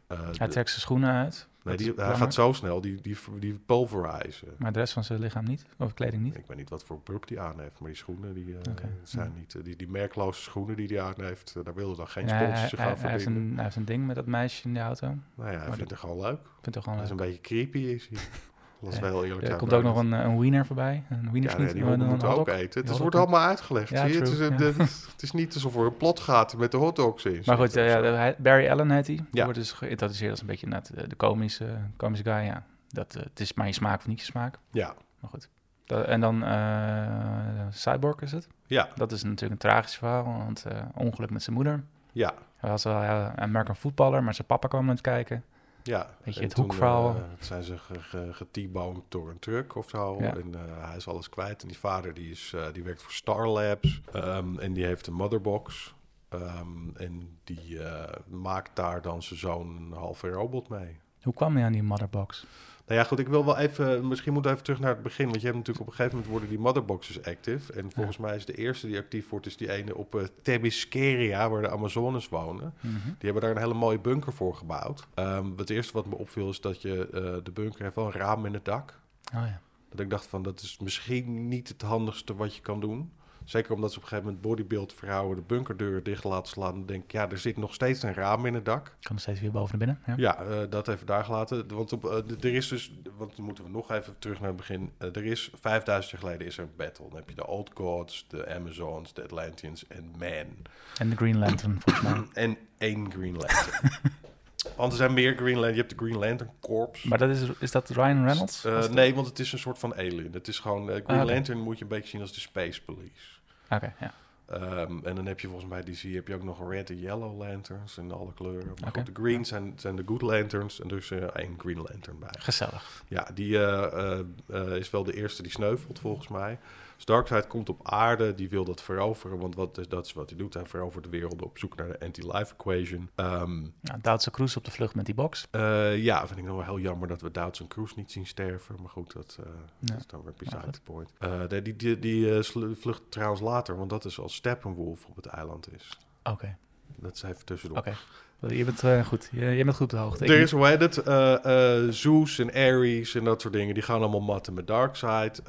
Speaker 2: eh,
Speaker 1: Hij trekt zijn schoenen uit.
Speaker 2: nee, die, hij gaat zo snel. Die, die, die pulverizen.
Speaker 1: Maar de rest van zijn lichaam niet? Of kleding niet?
Speaker 2: Ik weet niet wat voor broek die aan heeft. Maar die schoenen die, eh,
Speaker 1: Oké.
Speaker 2: zijn niet. eh, die, die merkloze schoenen die hij aan heeft. eh, daar wilde dan geen
Speaker 1: Ja,
Speaker 2: sponsors zich
Speaker 1: hij- heeft een, hij heeft een ding met dat meisje in de auto.
Speaker 2: Nou ja, hij
Speaker 1: maar
Speaker 2: vindt het gewoon leuk.
Speaker 1: Ik vind het gewoon
Speaker 2: Hij is
Speaker 1: leuk.
Speaker 2: een beetje creepy. Is hij. [laughs] Dat is wel heel eerlijk.
Speaker 1: Er komt ook nog een, een wiener voorbij. Een wiener
Speaker 2: Ja, nee, die moeten ook eten. Het wordt allemaal uitgelegd.
Speaker 1: Ja,
Speaker 2: zie je? Het, is,
Speaker 1: ja. [laughs]
Speaker 2: het is niet alsof er een plot gaat met de hotdogs in.
Speaker 1: Maar goed,
Speaker 2: zitten
Speaker 1: ja, Barry Allen heet hij. Die wordt dus geïntroduceerd als een beetje net de, komische, komische guy. Ja, dat, eh, het is maar je smaak of niet je smaak.
Speaker 2: ja,
Speaker 1: Maar goed. Dat- en dan eh, Cyborg is het.
Speaker 2: ja,
Speaker 1: Dat is natuurlijk een tragisch verhaal, want eh, ongeluk met zijn moeder.
Speaker 2: ja.
Speaker 1: Hij was wel een American voetballer, maar zijn papa kwam naar het kijken.
Speaker 2: Ja,
Speaker 1: Beetje
Speaker 2: en
Speaker 1: het
Speaker 2: toen,
Speaker 1: hoekverhaal.
Speaker 2: eh, zijn ze ge- ge- geteaboned door een truck of zo.
Speaker 1: Ja.
Speaker 2: En eh, hij is alles kwijt. En die vader die, is, eh, die werkt voor Star Labs. ehm, en die heeft een motherbox. Ehm, en die maakt daar dan zijn zoon een halve robot mee.
Speaker 1: Hoe kwam hij aan die motherbox?
Speaker 2: Nou ja, goed, ik wil wel even... Misschien moeten we even terug naar het begin. Want je hebt natuurlijk op een gegeven moment worden die motherboxes active. En volgens mij is de eerste die actief wordt... is die ene op uh, waar de Amazones wonen.
Speaker 1: Mhm.
Speaker 2: Die hebben daar een hele mooie bunker voor gebouwd. Ehm, het eerste wat me opviel is dat je eh, de bunker heeft wel een raam in het dak.
Speaker 1: Oh ja.
Speaker 2: Dat ik dacht van dat is misschien niet het handigste wat je kan doen. Zeker omdat ze op een gegeven moment bodybuild vrouwen de bunkerdeur dicht laten slaan. Dan denk ik, ja, er zit nog steeds een raam in het dak.
Speaker 1: Kan nog steeds weer boven naar binnen. Ja.
Speaker 2: Ja, eh, dat even daar gelaten. Want op, eh, er is dus, want dan moeten we nog even terug naar het begin. Eh, er is 5000 jaar geleden is er een battle. Dan heb je de Old Gods, de Amazons, de Atlanteans en Man.
Speaker 1: En de Green Lantern, volgens mij. [clears throat]
Speaker 2: En één Green Lantern. [laughs] Want er zijn meer Green Lantern. Je hebt de Green Lantern Corps.
Speaker 1: Maar dat is, is dat Ryan Reynolds?
Speaker 2: Nee, want het is een soort van alien. Het is gewoon... Green
Speaker 1: Ah, oké.
Speaker 2: Lantern moet je een beetje zien als de Space Police.
Speaker 1: Oké, ja.
Speaker 2: Ehm, en dan heb je volgens mij DC heb je ook nog red en yellow lanterns in alle kleuren. Maar goed, de green zijn, zijn de good lanterns en dus eh, één green lantern bij.
Speaker 1: Gezellig.
Speaker 2: Ja, die eh, eh, is wel de eerste die sneuvelt volgens mij. Dus Darkseid komt op aarde, die wil dat veroveren, want wat, is- dat is wat hij doet. Hij verovert de wereld op zoek naar de anti-life equation. Ehm,
Speaker 1: Nou, Duitse Cruise op de vlucht met die box.
Speaker 2: eh, ja, vind ik nog wel heel jammer dat we Doutzen Cruise niet zien sterven. Maar goed, dat, eh,
Speaker 1: Ja.
Speaker 2: dat is dan weer beside
Speaker 1: goed.
Speaker 2: the point. Eh, die die, die, die slu- vlucht trouwens later, want dat is als Steppenwolf op het eiland is.
Speaker 1: Oké,
Speaker 2: Dat is even tussendoor.
Speaker 1: oké. Je bent eh, goed. Je, je bent goed op de hoogte.
Speaker 2: Er is, hoe heet het, eh, eh, Zeus en Ares en dat soort dingen. Die gaan allemaal matten met Darkseid.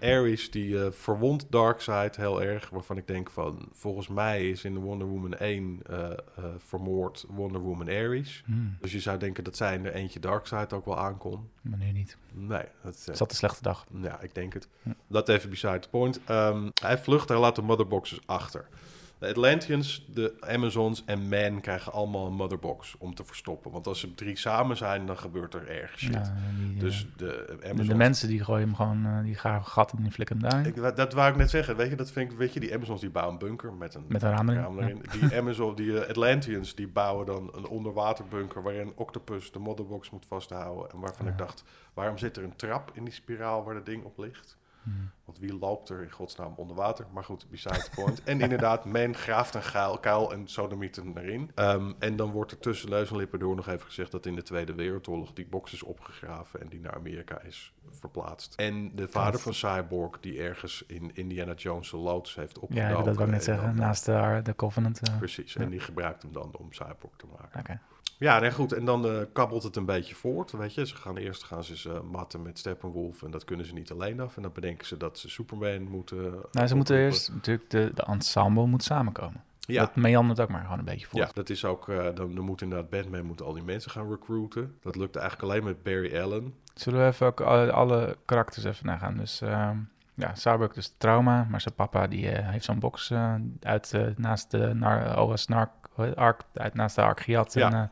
Speaker 2: Ares die verwondt Darkseid heel erg. Waarvan ik denk van, volgens mij is in de Wonder Woman 1 eh, eh, vermoord Wonder Woman Ares.
Speaker 1: Hmm,
Speaker 2: Dus je zou denken dat zij in er eentje Darkseid ook wel aankon.
Speaker 1: maar nu niet.
Speaker 2: Nee, dat
Speaker 1: Is dat een slechte dag?
Speaker 2: ja, ik denk het. Dat even beside the point. Ehm, hij vlucht, hij laat de motherboxes achter. De Atlanteans, de Amazons en Man krijgen allemaal een motherbox om te verstoppen. Want als ze drie samen zijn, dan gebeurt er erg shit.
Speaker 1: Ja, die, eh,
Speaker 2: Dus de
Speaker 1: de,
Speaker 2: Amazons...
Speaker 1: de mensen die gooien hem gewoon, eh, die gaan gat en die flikken hem daar.
Speaker 2: Ik, dat wou ik net zeggen. Weet je, dat vind ik, weet je, die Amazons die bouwen een bunker met een,
Speaker 1: Met een raam erin.
Speaker 2: Die [laughs] Amazon, die eh, Atlanteans, die bouwen dan een onderwaterbunker waarin Octopus de motherbox moet vasthouden. En waarvan
Speaker 1: Ja.
Speaker 2: ik dacht, waarom zit er een trap in die spiraal waar dat ding op ligt?
Speaker 1: Hmm.
Speaker 2: Want wie loopt er in godsnaam onder water? Maar goed, besides the point. en inderdaad, [laughs] men graaft een kuil, kuil en sodomieten erin. Ehm, en dan wordt er tussen neus en lippen door nog even gezegd... dat in de Tweede Wereldoorlog die box is opgegraven... en die naar Amerika is verplaatst. En de vader van Cyborg, die ergens in Indiana Jones' loods heeft opgedoken...
Speaker 1: Ja, dat wil ik net
Speaker 2: en
Speaker 1: zeggen. Naast de, de Covenant. eh.
Speaker 2: Precies,
Speaker 1: Ja.
Speaker 2: en die gebruikt hem dan om Cyborg te maken.
Speaker 1: Oké.
Speaker 2: Ja, nee, goed. En dan eh, kabbelt het een beetje voort, weet je. Ze gaan eerst gaan ze ze matten met Steppenwolf en dat kunnen ze niet alleen af. En dan bedenken ze dat ze Superman moeten...
Speaker 1: Nou, ze moeten eerst natuurlijk, de, de ensemble moet samenkomen.
Speaker 2: Ja,
Speaker 1: Dat meandert ook maar gewoon een beetje voor.
Speaker 2: ja, dat is ook... eh, dan, dan moet inderdaad Batman moet al die mensen gaan recruiten. Dat lukt eigenlijk alleen met Barry Allen.
Speaker 1: Zullen we even ook alle, alle karakters even nagaan? Dus ehm ja, Cyborg dus trauma, maar zijn papa die eh, heeft zo'n box eh, uit eh, naast de nar OS het? Ark, uit naast de Ark gejat
Speaker 2: Ja.
Speaker 1: en eh,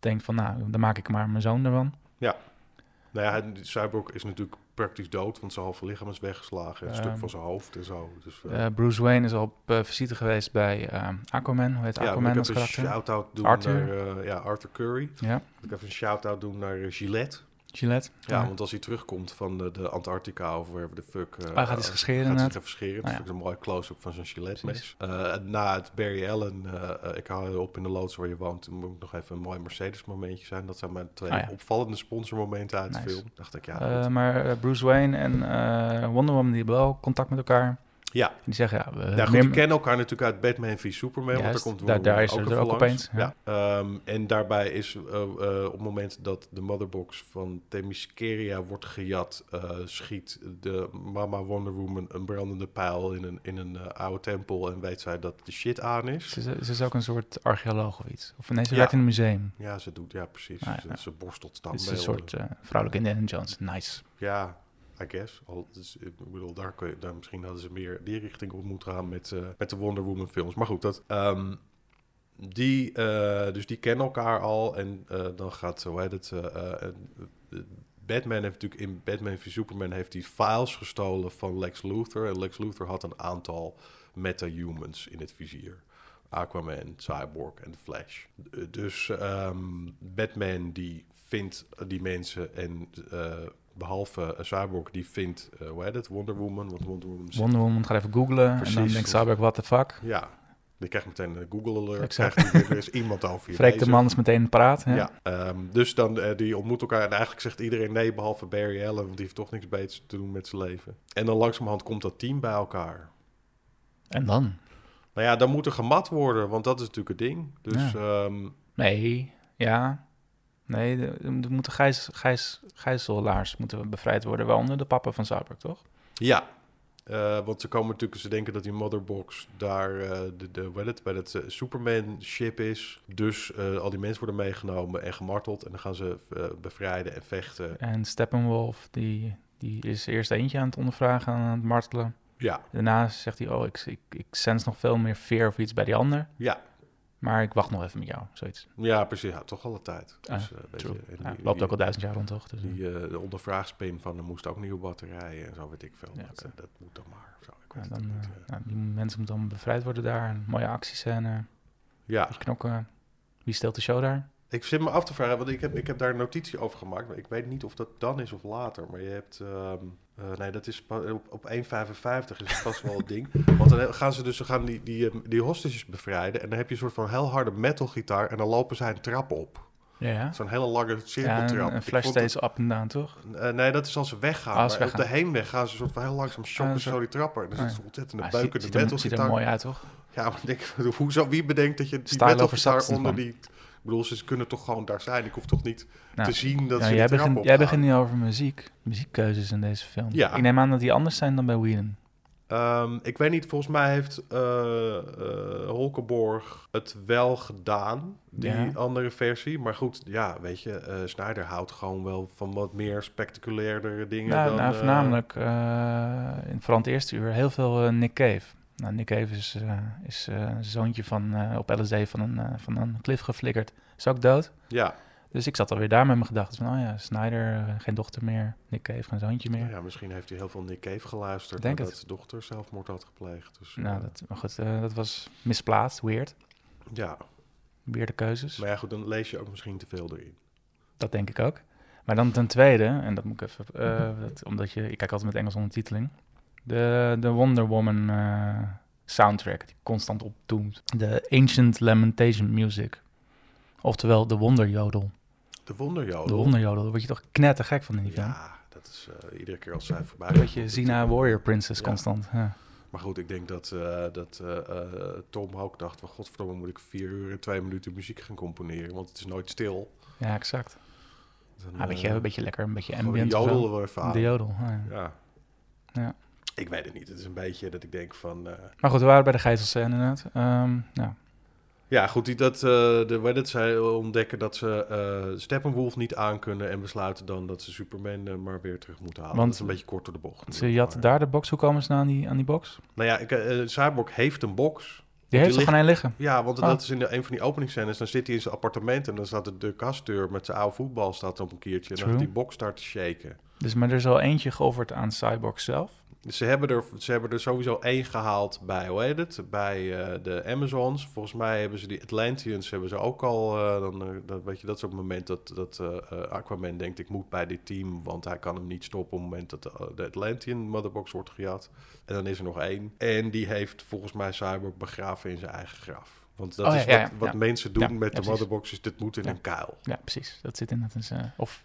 Speaker 1: denkt van nou, dan maak ik maar mijn zoon ervan.
Speaker 2: Nou ja, Cyborg is natuurlijk praktisch dood, want zijn halve lichaam is weggeslagen. Een
Speaker 1: Ehm,
Speaker 2: stuk van zijn hoofd en zo. Dus, eh,
Speaker 1: Eh, Bruce Wayne is al op eh, visite geweest bij ehm, Aquaman. Hoe heet
Speaker 2: ja,
Speaker 1: Aquaman
Speaker 2: ik
Speaker 1: als
Speaker 2: een
Speaker 1: karakter?
Speaker 2: shout-out doen
Speaker 1: Arthur.
Speaker 2: naar ja, Arthur Curry.
Speaker 1: Ja,
Speaker 2: ik even een shout-out doen naar Gillette.
Speaker 1: Gillette.
Speaker 2: Ja, want als hij terugkomt van de, de Antarctica of wherever the fuck... eh,
Speaker 1: Oh, hij gaat hij zich scheren
Speaker 2: Gaat hij zich even scheren.
Speaker 1: Oh,
Speaker 2: Dat is een mooi close-up van zijn Gillette mes. Eh, na het Barry Allen, eh, eh, ik hou je op in de loods waar je woont, moet nog even een mooi Mercedes momentje zijn. Dat zijn mijn twee
Speaker 1: Oh, ja.
Speaker 2: opvallende sponsormomenten uit de film. Dacht ik, ja,
Speaker 1: Eh, maar eh, Bruce Wayne en eh, Wonder Woman die hebben wel contact met elkaar.
Speaker 2: Ja.
Speaker 1: En die zeggen, ja, we
Speaker 2: Nou, goed,
Speaker 1: meer-
Speaker 2: die kennen elkaar natuurlijk uit Batman v Superman, want daar komt
Speaker 1: daar- daar is er
Speaker 2: even
Speaker 1: ook opeens, ja.
Speaker 2: Ja. Ehm, en daarbij is eh, eh, op het moment dat de motherbox van Themyscira wordt gejat, eh, schiet de mama Wonder Woman een brandende pijl in een, in een oude tempel en weet zij dat de shit aan is.
Speaker 1: Ze, ze is ook een soort archeoloog of iets. Of nee, ze
Speaker 2: Ja.
Speaker 1: werkt in een museum.
Speaker 2: Ja, ze doet, ja precies.
Speaker 1: Ah,
Speaker 2: Ze, ze borstelt
Speaker 1: Het is
Speaker 2: standbeelden.
Speaker 1: een soort vrouwelijke Indiana Jones. Nice.
Speaker 2: Ja, I guess. Dus, ik bedoel, daar, kun misschien hadden ze meer die richting op moeten gaan met, eh, met de Wonder Woman films. Maar goed, dat, ehm, die, eh, dus die kennen elkaar al. En eh, dan gaat, hoe heet het, Batman heeft natuurlijk in Batman v Superman heeft hij files gestolen van Lex Luthor. En Lex Luthor had een aantal meta-humans in het vizier. Aquaman, Cyborg en Flash. Dus ehm, Batman die vindt die mensen en behalve eh, Cyborg die vindt, eh hoe heet het, Wonder Woman. Want Wonder Woman
Speaker 1: Wonder Woman gaat even googlen. En dan denkt Cyborg, what the fuck?
Speaker 2: Ja, die krijgt meteen een Google alert.
Speaker 1: Exact.
Speaker 2: Krijgt die, er is iemand over je
Speaker 1: Freek de man is meteen praat. Ja.
Speaker 2: Ja, ehm, dus dan eh, die ontmoet elkaar en eigenlijk zegt iedereen nee behalve Barry Allen, want die heeft toch niks beters te doen met zijn leven. En dan langzamerhand komt dat team bij elkaar.
Speaker 1: En dan?
Speaker 2: Nou ja, dan moet er gemat worden, want dat is natuurlijk het ding. Dus ehm,
Speaker 1: Nee, ja. Nee, de- er moeten gijs, gijs, gijzelaars moeten bevrijd worden. Waaronder de papa van Cyborg, toch?
Speaker 2: ja, Eh, want ze komen natuurlijk, ze denken dat die motherbox daar eh, de, de, het, bij het eh, Superman-ship is. Dus al die mensen worden meegenomen en gemarteld. En dan gaan ze bevrijden en vechten.
Speaker 1: En Steppenwolf, die, die is eerst eentje aan het ondervragen, aan het martelen.
Speaker 2: Ja,
Speaker 1: Daarna zegt hij, oh, ik, ik, ik sens nog veel meer fear of iets bij die ander.
Speaker 2: ja,
Speaker 1: Maar ik wacht nog even met jou, zoiets.
Speaker 2: ja, precies. Ja, toch alle tijd. Dus,
Speaker 1: Ah,
Speaker 2: eh, je, en
Speaker 1: Ja,
Speaker 2: die-
Speaker 1: loopt ook al duizend jaar rond, toch? Dus, eh,
Speaker 2: Die, eh, de ondervraagspin van er moest ook nieuwe batterijen en zo weet ik veel.
Speaker 1: Ja,
Speaker 2: dat, eh, moet dan maar. Zo, ik weet
Speaker 1: dan, eh,
Speaker 2: niet. eh.
Speaker 1: nou, die mensen moeten dan bevrijd worden daar. Een mooie actiescène,
Speaker 2: ja,
Speaker 1: knokken. Wie steelt de show daar?
Speaker 2: ik zit me af te vragen, want ik heb, ik heb daar een notitie over gemaakt. Maar ik weet niet of dat dan is of later. Maar je hebt, ehm, eh, nee, dat is op, op 1,55 is het vast wel het ding. [laughs] Want dan gaan ze dus ze gaan die, die, eh, die hostages bevrijden. En dan heb je een soort van heel harde metalgitaar. En dan lopen zij een trap op.
Speaker 1: Ja, ja.
Speaker 2: Zo'n hele lange
Speaker 1: Ja,
Speaker 2: cirkeltrap.
Speaker 1: en, en
Speaker 2: Ik
Speaker 1: Flash steeds up en down, toch?
Speaker 2: Eh, nee, dat is als ze weggaan.
Speaker 1: Ah, als
Speaker 2: maar op de heenweg gaan ze een soort van heel langzaam shocken
Speaker 1: Ah, zo.
Speaker 2: die trapper. En dan
Speaker 1: Ah,
Speaker 2: zit
Speaker 1: ja.
Speaker 2: ze ontzettende
Speaker 1: Ah,
Speaker 2: beukende
Speaker 1: ziet, ziet, er, er mooi uit, toch?
Speaker 2: Ja, maar denk, [laughs] hoezo, wie bedenkt dat je die metalgitaar onder die... Ik bedoel, ze kunnen toch gewoon daar zijn. Ik hoef toch niet
Speaker 1: Nou,
Speaker 2: te zien dat
Speaker 1: Ja,
Speaker 2: ze
Speaker 1: jij, begint,
Speaker 2: op
Speaker 1: jij begint nu over muziek, muziekkeuzes in deze film.
Speaker 2: Ja.
Speaker 1: Ik neem aan dat die anders zijn dan bij Whedon.
Speaker 2: Ehm, ik weet niet, volgens mij heeft eh, Holkenborg het wel gedaan, die
Speaker 1: Ja.
Speaker 2: andere versie. Maar goed, ja, weet je, eh Snyder houdt gewoon wel van wat meer spectaculairdere dingen
Speaker 1: Nou,
Speaker 2: dan...
Speaker 1: nou voornamelijk in vooral het eerste uur heel veel Nick Cave. Nou, Nick Cave is, is een zoontje van, eh, op LSD van een, van een klif geflikkerd. Is ook dood.
Speaker 2: ja,
Speaker 1: Dus ik zat alweer daar met mijn gedachten van, oh ja, Snyder, geen dochter meer. Nick Cave, geen zoontje meer.
Speaker 2: ja, misschien heeft hij heel veel Nick Cave geluisterd
Speaker 1: Denk het.
Speaker 2: zijn dochter zelfmoord had gepleegd. Dus,
Speaker 1: Nou, dat, maar goed, dat was misplaatst, weird.
Speaker 2: ja,
Speaker 1: Weirde keuzes.
Speaker 2: maar ja, goed, dan lees je ook misschien te veel erin.
Speaker 1: Dat denk ik ook. Maar dan ten tweede, en dat moet ik even, eh, dat, omdat je, ik kijk altijd met Engels ondertiteling. De, de Wonder Woman eh, soundtrack die constant opdoemt. De Ancient Lamentation Music. Oftewel de Wonderjodel.
Speaker 2: De wonderjodel.
Speaker 1: De Wonderjodel, daar word je toch knettergek van in die film.
Speaker 2: Ja, dat is eh, iedere keer als zij voorbij
Speaker 1: Een beetje Zina Warrior Princess
Speaker 2: Ja.
Speaker 1: constant. Ja.
Speaker 2: Maar goed, ik denk dat, eh, dat Tom ook dacht van... godverdomme, moet ik vier uur en twee minuten muziek gaan componeren... want het is nooit stil.
Speaker 1: ja, exact.
Speaker 2: Dan,
Speaker 1: een, beetje,
Speaker 2: eh,
Speaker 1: een beetje lekker, een beetje ambient. zo.
Speaker 2: jodel er even aan.
Speaker 1: De jodel, ja.
Speaker 2: Ja.
Speaker 1: Ja.
Speaker 2: Ik weet het niet. Het is een beetje dat ik denk van... eh,
Speaker 1: Maar goed, we waren bij de gijzelscène inderdaad. Ehm, ja.
Speaker 2: Ja, goed, die, dat, eh de zij ontdekken dat ze eh Steppenwolf niet aankunnen... en besluiten dan dat ze Superman maar weer terug moeten halen.
Speaker 1: Want
Speaker 2: dat is een beetje kort door de bocht.
Speaker 1: Ze
Speaker 2: Maar-
Speaker 1: daar de box. Hoe komen ze nou aan die, aan die box?
Speaker 2: Nou ja, ik, Cyborg heeft een box.
Speaker 1: Die heeft er gewoon liggen.
Speaker 2: Ja, want
Speaker 1: Oh.
Speaker 2: dat is in de, een van die openingsscènes. Dan zit hij in zijn appartement en dan staat de, de kastdeur met zijn oude voetbal staat op een keertje. En dan die box start te shaken.
Speaker 1: Dus, maar er is al eentje geofferd aan Cyborg zelf.
Speaker 2: Dus ze hebben, er, ze hebben er sowieso één gehaald bij, hoe heet het, bij eh, de Amazons. Volgens mij hebben ze die Atlanteans hebben ze ook al, eh, dan, eh, dan weet je, dat is op het moment dat, dat eh, Aquaman denkt, ik moet bij dit team, want hij kan hem niet stoppen op het moment dat de, de Atlantean motherbox wordt gejat. En dan is er nog één. En die heeft volgens mij Cyborg begraven in zijn eigen graf. Want dat
Speaker 1: Oh,
Speaker 2: is
Speaker 1: ja,
Speaker 2: wat,
Speaker 1: ja,
Speaker 2: wat
Speaker 1: ja.
Speaker 2: mensen doen met de motherbox, is dit moet in een kuil.
Speaker 1: Ja, precies. Dat zit in dat is, eh, of.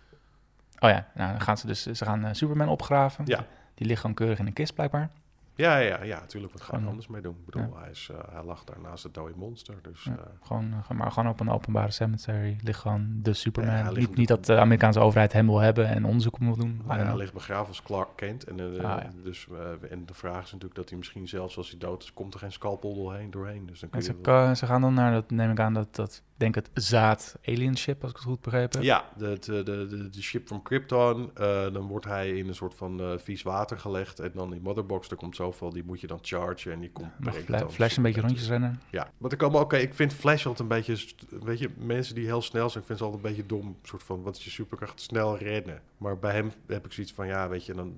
Speaker 1: Oh ja, nou, dan gaan ze dus. Ze gaan Superman opgraven.
Speaker 2: Ja.
Speaker 1: Die ligt gewoon keurig in een kist blijkbaar.
Speaker 2: Ja, ja, ja, natuurlijk. Wat ga
Speaker 1: Gewoon-
Speaker 2: anders mee doen? Ik bedoel, hij, is, eh, hij lag daar naast het dode monster. Dus
Speaker 1: Ja.
Speaker 2: eh,
Speaker 1: Gewoon, eh, maar gewoon op een openbare cemetery ligt gewoon de Superman.
Speaker 2: Ja,
Speaker 1: niet, niet dat de Amerikaanse overheid hem wil hebben en onderzoek wil doen.
Speaker 2: Nou hij ligt begraven als Clark Kent. En, eh,
Speaker 1: Ah,
Speaker 2: dus, eh, en de vraag is natuurlijk dat hij misschien zelfs als hij dood is, komt er geen scalpel doorheen. doorheen. Dus dan kun
Speaker 1: En
Speaker 2: je
Speaker 1: ze,
Speaker 2: wel-
Speaker 1: ka- ze gaan dan naar, dat neem ik aan, dat, dat ik denk het zaad alien ship, als ik het goed begrepen heb.
Speaker 2: Ja, de, de, de, de, de ship van Krypton. eh, dan wordt hij in een soort van eh, vies water gelegd. En dan die motherbox, er komt zoveel, die moet je dan chargen. En die komt dan
Speaker 1: Flash een beetje rondjes rennen.
Speaker 2: Ja, maar er komen oké, ik vind Flash altijd een beetje, weet je, mensen die heel snel zijn, ik vind ze altijd een beetje dom, soort van, wat is je superkracht, snel rennen. Maar bij hem heb ik zoiets van, ja, weet je, dan,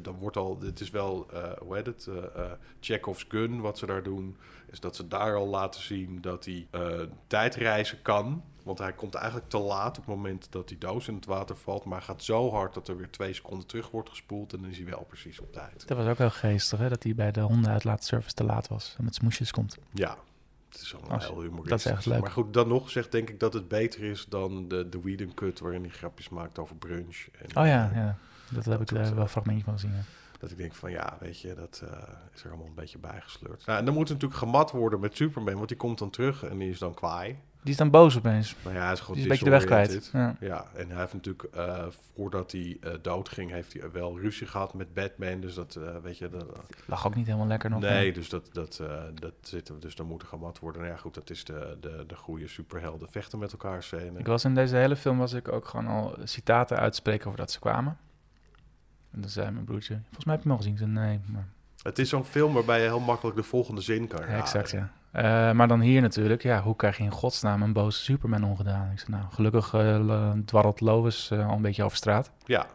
Speaker 2: dan, wordt al, het is wel, eh hoe heet het, eh, Chekhov's gun, wat ze daar doen, is dat ze daar al laten zien dat hij eh, tijdreizen kan. Want hij komt eigenlijk te laat op het moment dat die doos in het water valt, maar hij gaat zo hard dat er weer twee seconden terug wordt gespoeld en dan is hij wel precies op tijd.
Speaker 1: Dat was ook heel geestig, hè? dat hij bij de hondenuitlaatservice te laat was en met smoesjes komt.
Speaker 2: Ja, is allemaal
Speaker 1: Als-
Speaker 2: heel humoristisch.
Speaker 1: dat is echt leuk.
Speaker 2: Maar goed, dan nog zegt denk ik dat het beter is dan de, de Whedon Cut... waarin hij grapjes maakt over brunch. En,
Speaker 1: Oh ja,
Speaker 2: eh,
Speaker 1: ja. dat heb ik daar wel een fragmentje van gezien. ja.
Speaker 2: Dat ik denk van ja, weet je, dat eh, is er allemaal een beetje bijgesleurd. Nou, en dan moet het natuurlijk gemat worden met Superman... want die komt dan terug en die is dan kwaai.
Speaker 1: Die is dan boos opeens.
Speaker 2: Maar ja, hij is gewoon
Speaker 1: Die is een beetje de weg kwijt. Ja.
Speaker 2: Ja, en hij heeft natuurlijk, eh, voordat hij eh dood ging... heeft hij wel ruzie gehad met Batman. Dus dat, eh, weet je... Dat,
Speaker 1: Lag ook niet helemaal lekker nog.
Speaker 2: Nee, dus dat, dat, dat zitten we. Dus dan moet er gemat worden. Nou ja, goed, dat is de, de, de goede superhelden vechten met elkaar scène.
Speaker 1: Ik was in deze hele film was ik ook gewoon al citaten uitspreken over dat ze kwamen. En dan zei mijn broertje, volgens mij heb je hem al gezien. Ik zei, nee, maar...
Speaker 2: Het is zo'n film waarbij je heel makkelijk de volgende zin kan
Speaker 1: Ja, exact, ja. Eh, maar dan hier natuurlijk, ja, hoe krijg je in godsnaam een boze Superman ongedaan? Ik zei, nou, gelukkig l- dwarrelt Lois eh, al een beetje over straat.
Speaker 2: Ja.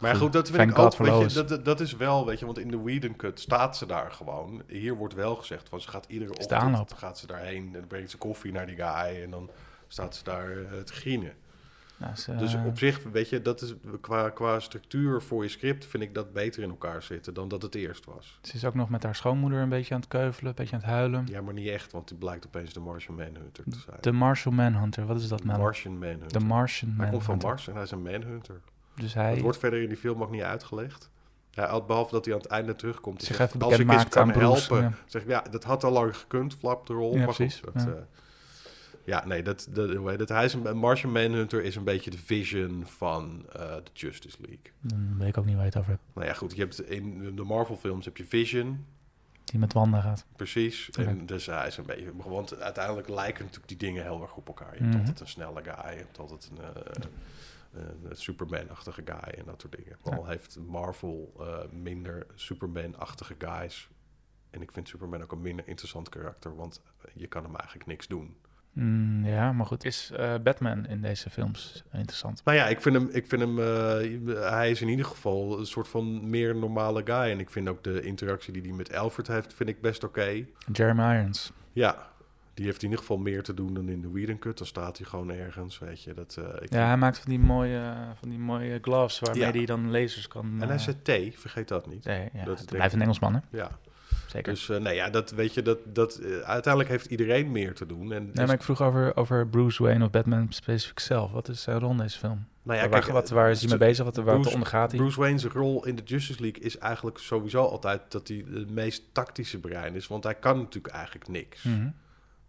Speaker 2: Maar ja,
Speaker 1: Goed,
Speaker 2: dat vind ik ook, weet je, dat, dat, is wel, weet je, want in de Whedon Cut staat ze daar gewoon. Hier wordt wel gezegd van, ze gaat iedere
Speaker 1: de
Speaker 2: ochtend, gaat ze daarheen en dan brengt ze koffie naar die guy en dan staat ze daar te grienen.
Speaker 1: Nou,
Speaker 2: Dus
Speaker 1: eh,
Speaker 2: op zich, weet je, dat is qua, qua structuur voor je script vind ik dat beter in elkaar zitten dan dat het eerst was.
Speaker 1: ze is ook nog met haar schoonmoeder een beetje aan het keuvelen, een beetje aan het huilen.
Speaker 2: Ja, maar niet echt, want die blijkt opeens de Martian Manhunter te zijn.
Speaker 1: De Martial Manhunter, wat is dat nou?
Speaker 2: Martian Manhunter.
Speaker 1: De Martian
Speaker 2: hij komt van
Speaker 1: Manhunter.
Speaker 2: Mars en hij is een Manhunter.
Speaker 1: Dus
Speaker 2: Het
Speaker 1: hij,
Speaker 2: wordt verder in die film ook niet uitgelegd. Ja, al- behalve dat hij aan het einde terugkomt.
Speaker 1: zich
Speaker 2: zegt, als ik eens kan helpen.
Speaker 1: Ja.
Speaker 2: Zeg ja, dat had al lang gekund, flap de rol.
Speaker 1: Ja,
Speaker 2: maar
Speaker 1: precies,
Speaker 2: Goed, dat,
Speaker 1: ja.
Speaker 2: Ja. nee, dat, dat, hoe heet het? Hij is een, Martian Manhunter is een beetje de vision van eh, de Justice League.
Speaker 1: Dan weet ik ook niet waar je het over hebt.
Speaker 2: Nou ja, goed, je hebt in de Marvel films heb je Vision,
Speaker 1: Die met Wanda gaat.
Speaker 2: precies. En dus hij is een beetje, want uiteindelijk lijken natuurlijk die dingen heel erg op elkaar. Je
Speaker 1: Mhm.
Speaker 2: hebt altijd een snelle guy, je hebt altijd een, een Superman-achtige guy en dat soort dingen. Al heeft Marvel eh, minder Superman-achtige guys. En ik vind Superman ook een minder interessant karakter, want je kan hem eigenlijk niks doen.
Speaker 1: Mm, ja, maar goed. Is eh, Batman in deze films interessant?
Speaker 2: Nou ja, ik vind hem, ik vind hem eh, hij is in ieder geval een soort van meer normale guy. En ik vind ook de interactie die hij met Alfred heeft, vind ik best oké.
Speaker 1: Jeremy Irons.
Speaker 2: Ja, Die heeft in ieder geval meer te doen dan in de Whedon Cut. Dan staat hij gewoon ergens, weet je. Dat, eh, ik
Speaker 1: Ja, hij maakt van die mooie, van die mooie gloves waarmee
Speaker 2: Ja.
Speaker 1: hij dan lasers kan...
Speaker 2: En hij zei T, vergeet dat niet.
Speaker 1: Nee, ja,
Speaker 2: dat
Speaker 1: het blijft een Engelsman, hè?
Speaker 2: Ja,
Speaker 1: Zeker.
Speaker 2: dus eh, nee, ja, dat weet je, dat, dat, eh, uiteindelijk heeft iedereen meer te doen. En
Speaker 1: nee, maar ik vroeg over, over Bruce Wayne of Batman specifiek zelf. Wat is zijn rol in deze film?
Speaker 2: nou ja,
Speaker 1: waar,
Speaker 2: kijk,
Speaker 1: wat, waar is hij mee
Speaker 2: Bruce-
Speaker 1: bezig? Wat, waar
Speaker 2: Bruce-
Speaker 1: ondergaat hij?
Speaker 2: Bruce Wayne's rol in de Justice League is eigenlijk sowieso altijd dat hij het meest tactische brein is. Want hij kan natuurlijk eigenlijk niks.
Speaker 1: Mhm.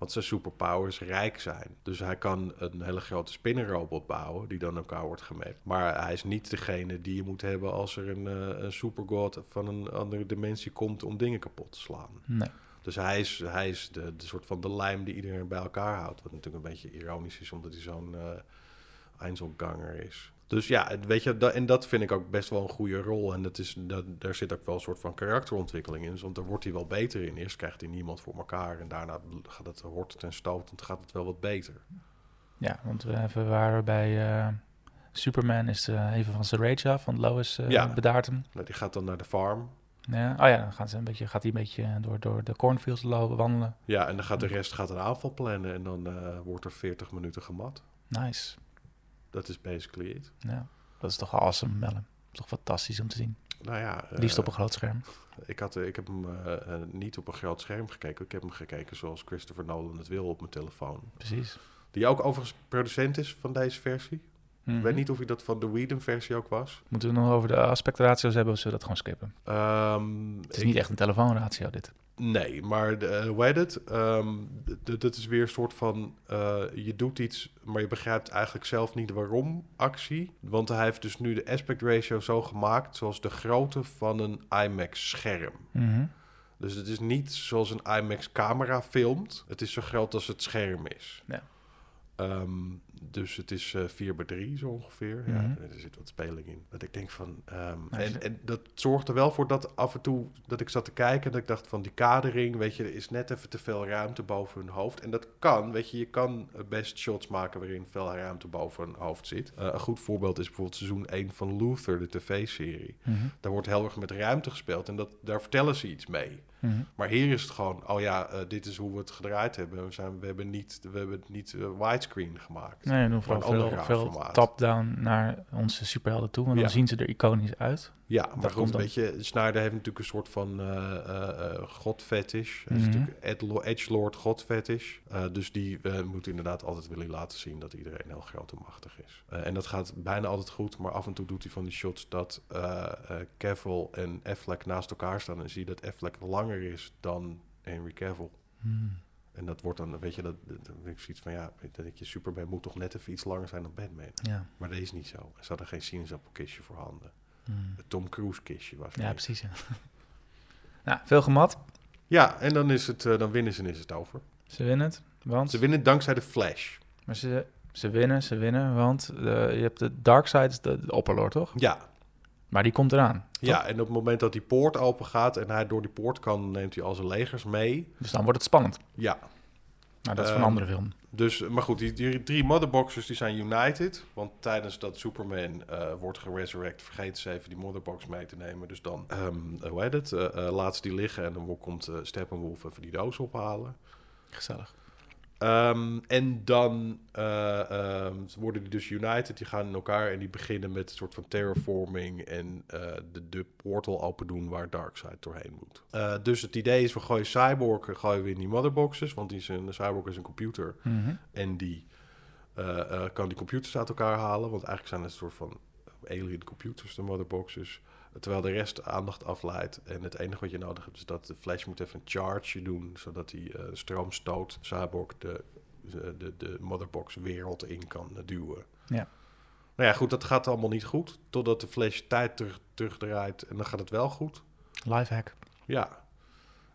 Speaker 2: Want zijn superpowers rijk zijn. Dus hij kan een hele grote spinnenrobot bouwen die dan elkaar wordt gemapt. Maar hij is niet degene die je moet hebben als er een, eh, een supergod van een andere dimensie komt om dingen kapot te slaan.
Speaker 1: Nee.
Speaker 2: Dus hij is, hij is de, de soort van de lijm die iedereen bij elkaar houdt. Wat natuurlijk een beetje ironisch is, omdat hij zo'n Einzelganger is. Dus ja, het- weet je, en dat vind ik ook best wel een goede rol. En dat is, dat, daar zit ook wel een soort van karakterontwikkeling in. Want daar wordt hij wel beter in. Eerst krijgt hij niemand voor elkaar. En daarna gaat het hortend en stotend gaat het wel wat beter.
Speaker 1: Ja, want we even waren bij eh, Superman is eh, even van zijn rage af, want Lois eh
Speaker 2: Ja.
Speaker 1: bedaart hem.
Speaker 2: Nou, die gaat dan naar de farm.
Speaker 1: Ja. Oh ja, dan gaan ze een beetje, gaat hij een beetje door, door de cornfields lopen, wandelen.
Speaker 2: Ja, en dan gaat de rest gaat een aanval plannen. En dan wordt er 40 minuten gemat.
Speaker 1: Nice.
Speaker 2: Dat is basically it.
Speaker 1: Ja, dat is toch awesome, is toch fantastisch om te zien.
Speaker 2: Nou ja, eh,
Speaker 1: Liefst op een groot scherm. [laughs]
Speaker 2: Ik, had, eh, ik heb hem eh, eh, niet op een groot scherm gekeken. Ik heb hem gekeken zoals Christopher Nolan het wil op mijn telefoon.
Speaker 1: Precies.
Speaker 2: Die ook overigens producent is van deze versie.
Speaker 1: Mhm.
Speaker 2: Ik weet niet of hij dat van de Whedon-versie ook was.
Speaker 1: Moeten we nog over de aspectratio's hebben of zullen we dat gewoon skippen?
Speaker 2: Ehm,
Speaker 1: Het is
Speaker 2: ik-
Speaker 1: niet echt een telefoonratio, dit.
Speaker 2: Nee, maar de, eh, hoe heet het? Ehm, dat is weer een soort van... eh, je doet iets, maar je begrijpt eigenlijk zelf niet waarom actie. Want hij heeft dus nu de aspect ratio zo gemaakt... zoals de grootte van een IMAX-scherm.
Speaker 1: Mhm.
Speaker 2: Dus het is niet zoals een IMAX-camera filmt. Het is zo groot als het scherm is.
Speaker 1: Ja.
Speaker 2: Ehm, dus het is eh 4 bij 3 zo ongeveer.
Speaker 1: Mhm.
Speaker 2: Ja, er zit wat speling in. Dat ik denk van... ehm,
Speaker 1: Nou,
Speaker 2: en, en dat zorgt er wel voor dat af en toe... dat ik zat te kijken en dat ik dacht van die kadering... weet je, er is net even te veel ruimte boven hun hoofd. En dat kan, weet je. Je kan best shots maken waarin veel ruimte boven hun hoofd zit. Eh, een goed voorbeeld is bijvoorbeeld seizoen 1 van Luther, de tv-serie.
Speaker 1: Mhm.
Speaker 2: Daar wordt heel erg met ruimte gespeeld en dat, daar vertellen ze iets mee.
Speaker 1: Mhm.
Speaker 2: Maar hier is het gewoon, oh ja, eh, dit is hoe we het gedraaid hebben. We, zijn, we hebben niet, we hebben het niet eh, widescreen gemaakt.
Speaker 1: Nee,
Speaker 2: Maar
Speaker 1: vooral veel, top-down naar onze superhelden toe. Want
Speaker 2: Ja.
Speaker 1: dan zien ze er iconisch uit.
Speaker 2: Ja, maar
Speaker 1: Dat
Speaker 2: goed, weet je, Snyder heeft natuurlijk een soort van eh eh, godfetish. Hij is
Speaker 1: Mhm.
Speaker 2: natuurlijk Ed- edgelord godfetish. Dus die moet inderdaad altijd willen laten zien dat iedereen heel groot en machtig is. En dat gaat bijna altijd goed, maar af en toe doet hij van die shots dat Cavill en Affleck naast elkaar staan. En zie je dat Affleck langer is dan Henry Cavill.
Speaker 1: Mhm.
Speaker 2: En dat wordt dan, weet je, dat, ik zoiets van, ja, dat ik je Superman moet toch net even iets langer zijn dan Batman.
Speaker 1: Ja.
Speaker 2: Maar dat is niet zo. Er zat er geen sinaasappelkistje voorhanden. Het Tom Cruise kistje was
Speaker 1: ja, precies. Ja. [laughs] nou, veel gemat.
Speaker 2: Ja, en dan, is het, eh, dan winnen ze en is het over.
Speaker 1: Ze winnen het, want...
Speaker 2: Ze winnen dankzij de Flash.
Speaker 1: Maar ze, ze winnen, ze winnen, want eh, je hebt de Darkseid, de, de opperlord, toch?
Speaker 2: Ja,
Speaker 1: Maar die komt eraan. toch?
Speaker 2: ja, en op het moment dat die poort open gaat en hij door die poort kan, neemt hij al zijn legers mee.
Speaker 1: Dus dan wordt het spannend.
Speaker 2: Ja,
Speaker 1: Maar dat is van een
Speaker 2: Ehm,
Speaker 1: andere film.
Speaker 2: Dus, maar goed, die, die drie motherboxers die zijn united. Want tijdens dat Superman eh, wordt geresurrect, vergeten ze even die motherbox mee te nemen. Dus dan, ehm, hoe heet het, eh, eh, laat ze die liggen en dan komt eh, Steppenwolf even die doos ophalen.
Speaker 1: Gezellig.
Speaker 2: Ehm, en dan eh, ehm, worden die dus united, die gaan in elkaar en die beginnen met een soort van terraforming en eh, de, de portal open doen waar Darkseid doorheen moet. Eh, dus het idee is, we gooien Cyborg gooien we in die motherboxes, want die is een, Cyborg is een computer
Speaker 1: Mhm.
Speaker 2: en die kan die computers uit elkaar halen, want eigenlijk zijn het een soort van alien computers, de motherboxes. Terwijl de rest aandacht afleidt. En het enige wat je nodig hebt is dat de Flash moet even een charge doen. Zodat hij eh, stroom stoot. Cyborg de, de, de, de motherbox wereld in kan eh, duwen.
Speaker 1: Ja.
Speaker 2: Nou ja, goed, dat gaat allemaal niet goed. Totdat de Flash tijd terug, terugdraait. En dan gaat het wel goed.
Speaker 1: Lifehack.
Speaker 2: Ja.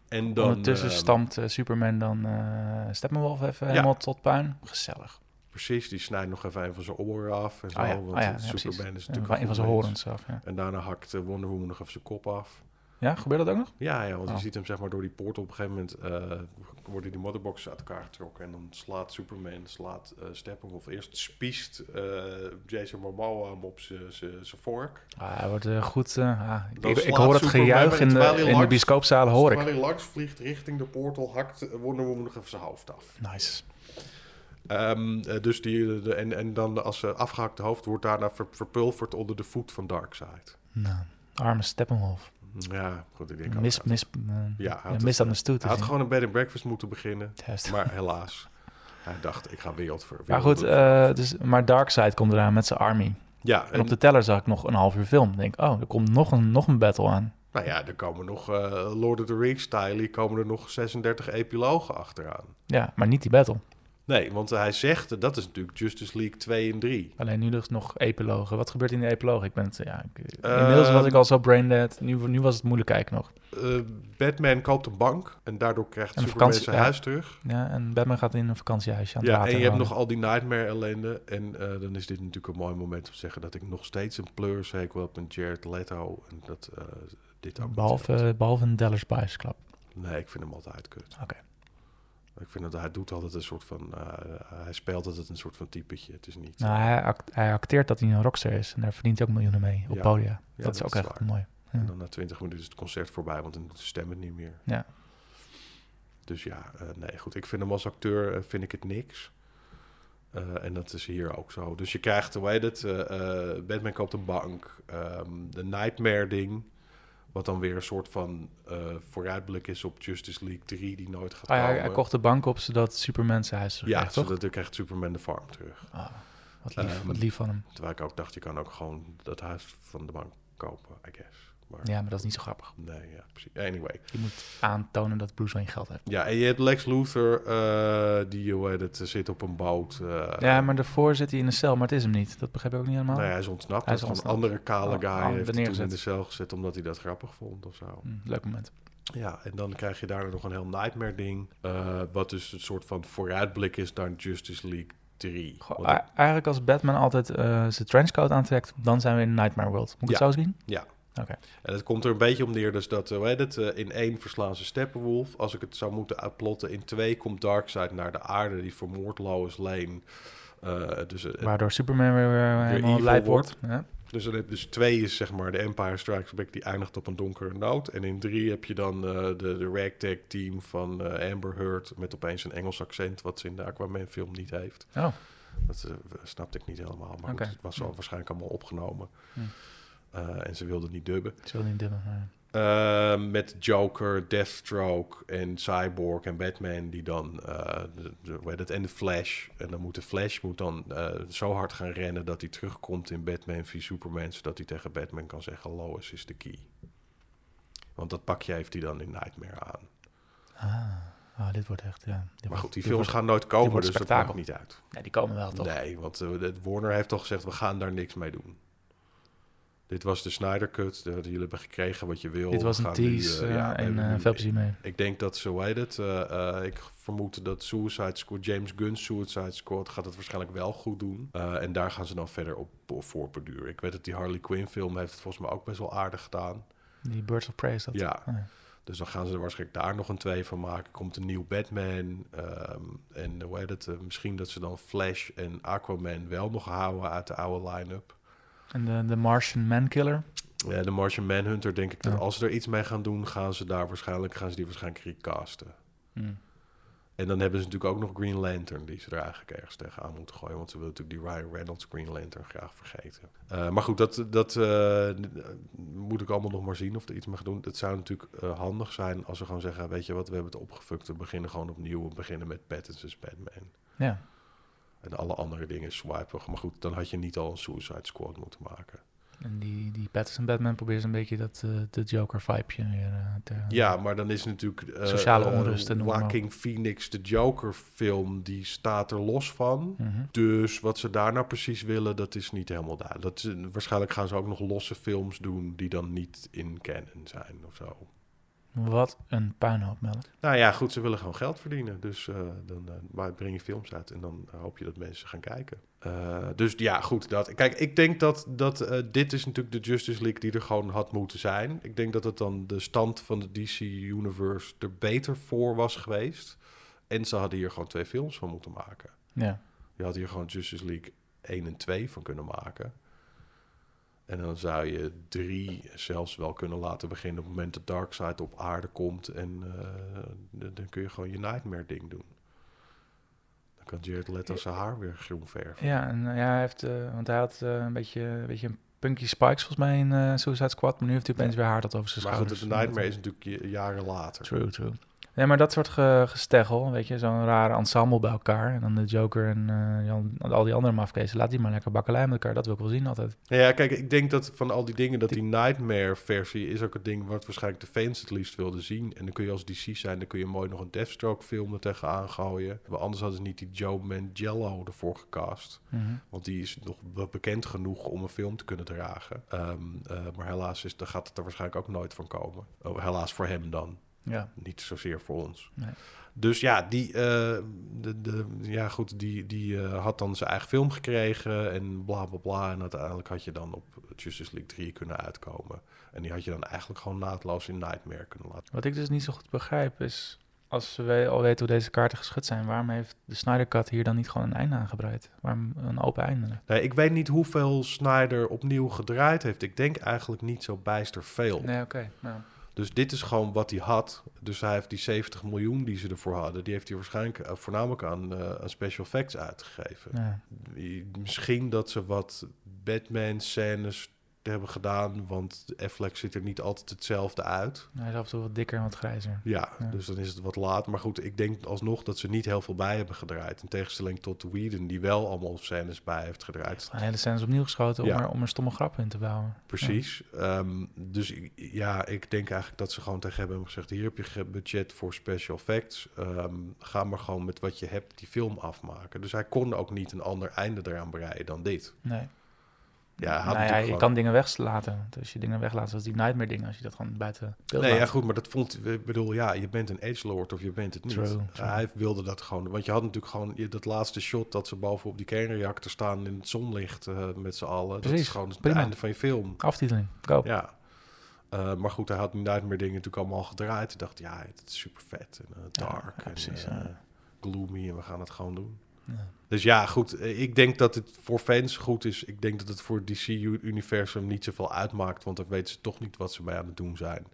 Speaker 2: En dan...
Speaker 1: Ondertussen stampt eh, Superman dan eh Steppenwolf even
Speaker 2: Ja.
Speaker 1: helemaal tot puin. Gezellig.
Speaker 2: Precies, die snijdt nog even een van zijn oren af. En zo,
Speaker 1: Oh ja,
Speaker 2: want
Speaker 1: oh ja, precies.
Speaker 2: Superman is natuurlijk
Speaker 1: van- een van zijn horens af, ja.
Speaker 2: En daarna hakt eh, Wonder Woman nog even zijn kop af.
Speaker 1: Ja, gebeurt dat ook nog?
Speaker 2: Ja, ja want
Speaker 1: Oh.
Speaker 2: je ziet hem zeg maar door die poort op een gegeven moment eh, worden die motherboxes uit elkaar getrokken en dan slaat Superman, slaat eh Steppenwolf eerst spiest Jason Momoa hem op zijn vork.
Speaker 1: Ah, hij wordt goed... ah, ik, ik, hoor het
Speaker 2: Superman
Speaker 1: gejuich in de,
Speaker 2: hij
Speaker 1: in de
Speaker 2: langs-
Speaker 1: bioscoopzalen, hoor ik.
Speaker 2: Terwijl hij langs vliegt richting de portal, hakt Wonder Woman nog even zijn hoofd af.
Speaker 1: Nice.
Speaker 2: Ehm, eh, dus die, de, en, en dan als afgehakte hoofd wordt daarna ver- verpulverd onder de voet van Darkseid.
Speaker 1: Nou, arme Steppenwolf.
Speaker 2: Ja, goed, ik denk
Speaker 1: Mis,
Speaker 2: dat-
Speaker 1: mis, eh,
Speaker 2: Ja, had
Speaker 1: mis
Speaker 2: het-
Speaker 1: aan de stoet.
Speaker 2: Hij had gewoon een bed and breakfast moeten beginnen, [laughs]
Speaker 1: Juist.
Speaker 2: maar helaas. Hij dacht, ik ga wereld voor.
Speaker 1: Maar goed, eh, dus, maar Darkseid komt eraan met zijn army.
Speaker 2: ja,
Speaker 1: En
Speaker 2: en,
Speaker 1: op de teller zag ik nog een half uur film. Ik denk, oh, er komt nog een, nog een battle aan.
Speaker 2: nou ja, er komen nog eh, Lord of the Rings style, komen er nog 36 epilogen achteraan.
Speaker 1: Ja, maar niet die battle.
Speaker 2: Nee, want hij zegt, dat is natuurlijk Justice League 2 en 3.
Speaker 1: Alleen nu dus nog epilogen. Wat gebeurt in de epilogen? Ik ben het, ja, ik,
Speaker 2: Ehm,
Speaker 1: inmiddels was ik al zo brain dead. Nu, nu was het moeilijk kijken nog.
Speaker 2: Eh, Batman koopt een bank en daardoor krijgt
Speaker 1: En
Speaker 2: Superman zijn
Speaker 1: ja.
Speaker 2: huis terug.
Speaker 1: Ja, en Batman gaat in een vakantiehuisje aan het
Speaker 2: Ja,
Speaker 1: water
Speaker 2: en je hebt nog al die Nightmare ellende. En eh, dan is dit natuurlijk een mooi moment om te zeggen dat ik nog steeds een pleurzekel heb met Jared Leto. En dat eh, dit ook
Speaker 1: behalve een Dallas Buyers Club.
Speaker 2: Nee, ik vind hem altijd kut.
Speaker 1: Oké.
Speaker 2: Ik vind dat hij doet altijd een soort van... eh, hij speelt altijd een soort van typetje. Het is niet...
Speaker 1: Nou, hij, act- hij acteert dat hij een rockster is. En daar verdient hij ook miljoenen mee op
Speaker 2: Ja.
Speaker 1: podia.
Speaker 2: Ja,
Speaker 1: dat is ook echt
Speaker 2: waar.
Speaker 1: mooi. Ja.
Speaker 2: En dan na 20 minuten is het concert voorbij, want dan doet de stem het niet meer.
Speaker 1: Ja.
Speaker 2: Dus ja, eh, nee, goed. Ik vind hem als acteur eh, vind ik het niks. Eh, en dat is hier ook zo. Dus je krijgt, hoe heet het? eh, eh, Batman koopt een bank. ehm, de Nightmare ding. Wat dan weer een soort van eh, vooruitblik is op Justice League 3, die nooit gaat
Speaker 1: hij,
Speaker 2: komen.
Speaker 1: hij kocht de bank op zodat Superman zijn huis terug
Speaker 2: ja,
Speaker 1: krijgt, toch?
Speaker 2: zodat ik krijgt Superman de farm terug.
Speaker 1: Ah, wat, lief,
Speaker 2: Ehm,
Speaker 1: wat lief van hem.
Speaker 2: Terwijl ik ook dacht, je kan ook gewoon dat huis van de bank kopen, I guess. Maar
Speaker 1: Ja, maar dat is niet zo grappig.
Speaker 2: nee, ja, precies. Anyway.
Speaker 1: Je moet aantonen dat Bruce Wayne geld heeft.
Speaker 2: Ja, en je hebt Lex Luthor, eh, die het, zit op een boot. eh,
Speaker 1: ja, maar daarvoor zit hij in een cel, maar het is hem niet. Dat begrijp ik ook niet helemaal.
Speaker 2: Ja, hij is ontsnapt.
Speaker 1: Hij is
Speaker 2: is een
Speaker 1: ontsnapt.
Speaker 2: andere kale
Speaker 1: Oh,
Speaker 2: guy
Speaker 1: oh,
Speaker 2: heeft toen in de cel gezet omdat hij dat grappig vond of zo.
Speaker 1: Hm, leuk moment.
Speaker 2: Ja, en dan krijg je daar nog een heel Nightmare ding. eh, wat dus een soort van vooruitblik is naar Justice League 3.
Speaker 1: Goh, eigenlijk als Batman altijd eh, zijn trenchcoat aantrekt, dan zijn we in Nightmare World. Moet ik
Speaker 2: Ja.
Speaker 1: het zo zien?
Speaker 2: Ja.
Speaker 1: Oké.
Speaker 2: En het komt er een beetje om neer, dus dat, eh, hoe heet het, eh, in één verslaan ze Steppenwolf. Als ik het zou moeten uitplotten, in twee komt Darkseid naar de aarde, die vermoordt Lois Lane. Eh, dus, eh,
Speaker 1: Waardoor Superman weer, weer helemaal lijp
Speaker 2: wordt.
Speaker 1: wordt. Ja.
Speaker 2: dus, dus twee is zeg maar de Empire Strikes Back, die eindigt op een donkere noot. En in drie heb je dan eh, de, de ragtag team van eh, Amber Heard met opeens een Engels accent, wat ze in de Aquaman film niet heeft.
Speaker 1: Oh,
Speaker 2: Dat eh, snapte ik niet helemaal, maar goed, het was al waarschijnlijk allemaal opgenomen.
Speaker 1: Hm.
Speaker 2: Eh, en ze wilden niet dubben.
Speaker 1: ik wil niet dubben.
Speaker 2: Uh, met Joker, Deathstroke en Cyborg en Batman die dan, eh, de, het, en de Flash. En dan moet de Flash moet dan eh, zo hard gaan rennen dat hij terugkomt in Batman v Superman, zodat hij tegen Batman kan zeggen, Lois is de key. Want dat pakje heeft hij dan in Nightmare aan.
Speaker 1: Ah, ah, dit wordt echt, ja. Dit
Speaker 2: Maar
Speaker 1: wordt-
Speaker 2: goed, die films
Speaker 1: wordt-
Speaker 2: gaan nooit komen, dus dat maakt niet uit.
Speaker 1: Die komen wel, toch?
Speaker 2: Nee, want Warner heeft toch gezegd, we gaan daar niks mee doen. Dit was de Snyder Cut, de, jullie hebben gekregen wat je wil.
Speaker 1: Dit was een
Speaker 2: nu,
Speaker 1: tease
Speaker 2: eh,
Speaker 1: eh,
Speaker 2: ja,
Speaker 1: en
Speaker 2: nu-
Speaker 1: veel plezier mee.
Speaker 2: Ik denk dat, zo heet het, ik vermoed dat Suicide Squad, James Gunn's Suicide Squad gaat het waarschijnlijk wel goed doen. En daar gaan ze dan verder op, op voorborduren. Ik weet dat die Harley Quinn film heeft het volgens mij ook best wel aardig gedaan.
Speaker 1: Die Birds of Prey is dat.
Speaker 2: Ja.
Speaker 1: Ah, ja.
Speaker 2: Dus dan gaan ze er waarschijnlijk daar nog een twee van maken. Komt een nieuw Batman. ehm, en hoe heet het, misschien dat ze dan Flash en Aquaman wel nog houden uit de oude line-up.
Speaker 1: En de, de Martian Mankiller.
Speaker 2: Ja, de Martian Manhunter denk ik dat
Speaker 1: Ja.
Speaker 2: als ze er iets mee gaan doen, gaan ze daar waarschijnlijk, gaan ze die waarschijnlijk recasten.
Speaker 1: Hm.
Speaker 2: En dan hebben ze natuurlijk ook nog Green Lantern, die ze er eigenlijk ergens tegenaan moeten gooien. Want ze willen natuurlijk die Ryan Reynolds Green Lantern graag vergeten. Eh, maar goed, dat, dat eh, moet ik allemaal nog maar zien of er iets mee gaan doen. Het zou natuurlijk eh, handig zijn als ze gewoon zeggen, weet je wat, we hebben het opgefukt. We beginnen gewoon opnieuw. We beginnen met Pattinson's Batman.
Speaker 1: Ja.
Speaker 2: En alle andere dingen swipen. Maar goed, dan had je niet al een Suicide Squad moeten maken.
Speaker 1: En die, die Pattinson Batman probeert een beetje dat eh, de Joker-vibeje weer eh, te...
Speaker 2: Ja, maar dan is natuurlijk... eh,
Speaker 1: Sociale onrust en.
Speaker 2: Joaquin Phoenix, de Joker film, die staat er los van.
Speaker 1: Mhm.
Speaker 2: Dus wat ze daar nou precies willen, dat is niet helemaal duidelijk. Dat, is- waarschijnlijk gaan ze ook nog losse films doen die dan niet in canon zijn of zo.
Speaker 1: Wat een puinhoop, Melle.
Speaker 2: Nou ja, goed, ze willen gewoon geld verdienen. Dus eh, dan maar breng je films uit en dan hoop je dat mensen gaan kijken. Eh, dus ja, goed. Dat, kijk, ik denk dat, dat dit is natuurlijk de Justice League die er gewoon had moeten zijn. Ik denk dat het dan de stand van de DC Universe er beter voor was geweest. En ze hadden hier gewoon twee films van moeten maken.
Speaker 1: Ja.
Speaker 2: Je had hier gewoon Justice League 1 en 2 van kunnen maken. En dan zou je 3 zelfs wel kunnen laten beginnen op het moment dat Darkseid op aarde komt. En eh, dan kun je gewoon je Nightmare ding doen. Dan kan Jared Leto zijn haar weer groen verven.
Speaker 1: Ja, en eh, ja, hij heeft, eh, want hij had een beetje, een beetje een punky spikes volgens mij in Suicide Squad, maar nu heeft hij opeens weer haar dat over zijn
Speaker 2: Maar goed,
Speaker 1: schouders.
Speaker 2: de Nightmare is natuurlijk jaren later.
Speaker 1: True, true. Nee, maar dat soort ge gesteggel, weet je, zo'n rare ensemble bij elkaar. En dan de Joker en eh, die an- al die andere mafkezen, laat die maar lekker bakkelei met elkaar. Dat wil ik wel zien altijd.
Speaker 2: Ja, kijk, ik denk dat van al die dingen, dat die Nightmare-versie is ook het ding wat waarschijnlijk de fans het liefst wilden zien. En dan kun je als DC zijn, dan kun je mooi nog een Deathstroke-film er tegenaan gooien. Maar anders hadden ze niet die Joe Mangello ervoor gecast.
Speaker 1: Mhm.
Speaker 2: Want die is nog be- bekend genoeg om een film te kunnen dragen. Ehm, eh, maar helaas is, daar gaat het er waarschijnlijk ook nooit van komen. Oh, helaas voor hem dan.
Speaker 1: Ja,
Speaker 2: Niet zozeer voor ons.
Speaker 1: Nee.
Speaker 2: Dus ja, die, eh, de, de, ja goed, die, die eh, had dan zijn eigen film gekregen en bla bla bla. En uiteindelijk had je dan op Justice League 3 kunnen uitkomen. En die had je dan eigenlijk gewoon naadloos in Nightmare kunnen laten.
Speaker 1: wat ik dus niet zo goed begrijp is, als we al weten hoe deze kaarten geschud zijn, waarom heeft de Snyder Cut hier dan niet gewoon een einde aangebreid? Waarom een open einde?
Speaker 2: Nee, ik weet niet hoeveel Snyder opnieuw gedraaid heeft. Ik denk eigenlijk niet zo bijster veel.
Speaker 1: Nee, oké. nou.
Speaker 2: Dus dit is gewoon wat hij had. Dus hij heeft die 70 miljoen die ze ervoor hadden, die heeft hij waarschijnlijk eh, voornamelijk aan, aan special effects uitgegeven.
Speaker 1: Ja.
Speaker 2: Misschien dat ze wat Batman-scènes hebben gedaan, want Affleck ziet er niet altijd hetzelfde uit.
Speaker 1: Hij is af en toe wat dikker en wat grijzer.
Speaker 2: Ja,
Speaker 1: Ja.
Speaker 2: dus dan is het wat laat. Maar goed, ik denk alsnog dat ze niet heel veel bij hebben gedraaid. In tegenstelling tot Whedon, die wel allemaal scènes bij heeft gedraaid.
Speaker 1: Een hele scène is opnieuw geschoten om, er, om er stomme grappen in te bouwen.
Speaker 2: Precies. Ehm, dus ja, ik denk eigenlijk dat ze gewoon tegen hebben gezegd... hier heb je ge- budget voor special effects. Ehm, ga maar gewoon met wat je hebt die film afmaken. Dus hij kon ook niet een ander einde eraan breien dan dit.
Speaker 1: Nee.
Speaker 2: Ja, hij had
Speaker 1: nou ja, je kan dingen weglaten. Dus je dingen weglaat, zoals die Nightmare dingen, als je dat gewoon buiten beeld
Speaker 2: Nee, ja, goed, maar dat vond ik bedoel, ja, je bent een edgelord of je bent het niet.
Speaker 1: True, true.
Speaker 2: Hij wilde dat gewoon, want je had natuurlijk gewoon je- dat laatste shot dat ze bovenop die kernreactor staan in het zonlicht eh, met z'n allen. dat is gewoon het
Speaker 1: prima.
Speaker 2: einde van je film.
Speaker 1: Aftiteling, go.
Speaker 2: Ja. Eh, maar goed, hij had die Nightmare dingen natuurlijk allemaal gedraaid. Ik dacht, ja, het is super vet en eh, dark
Speaker 1: ja,
Speaker 2: en
Speaker 1: precies, ja.
Speaker 2: gloomy en we gaan het gewoon doen.
Speaker 1: Ja.
Speaker 2: Dus ja, goed. eh, Ik denk dat het voor fans goed is. Ik denk dat het voor het DC-universum niet zoveel uitmaakt. Want dan weten ze toch niet wat ze mee aan het doen zijn.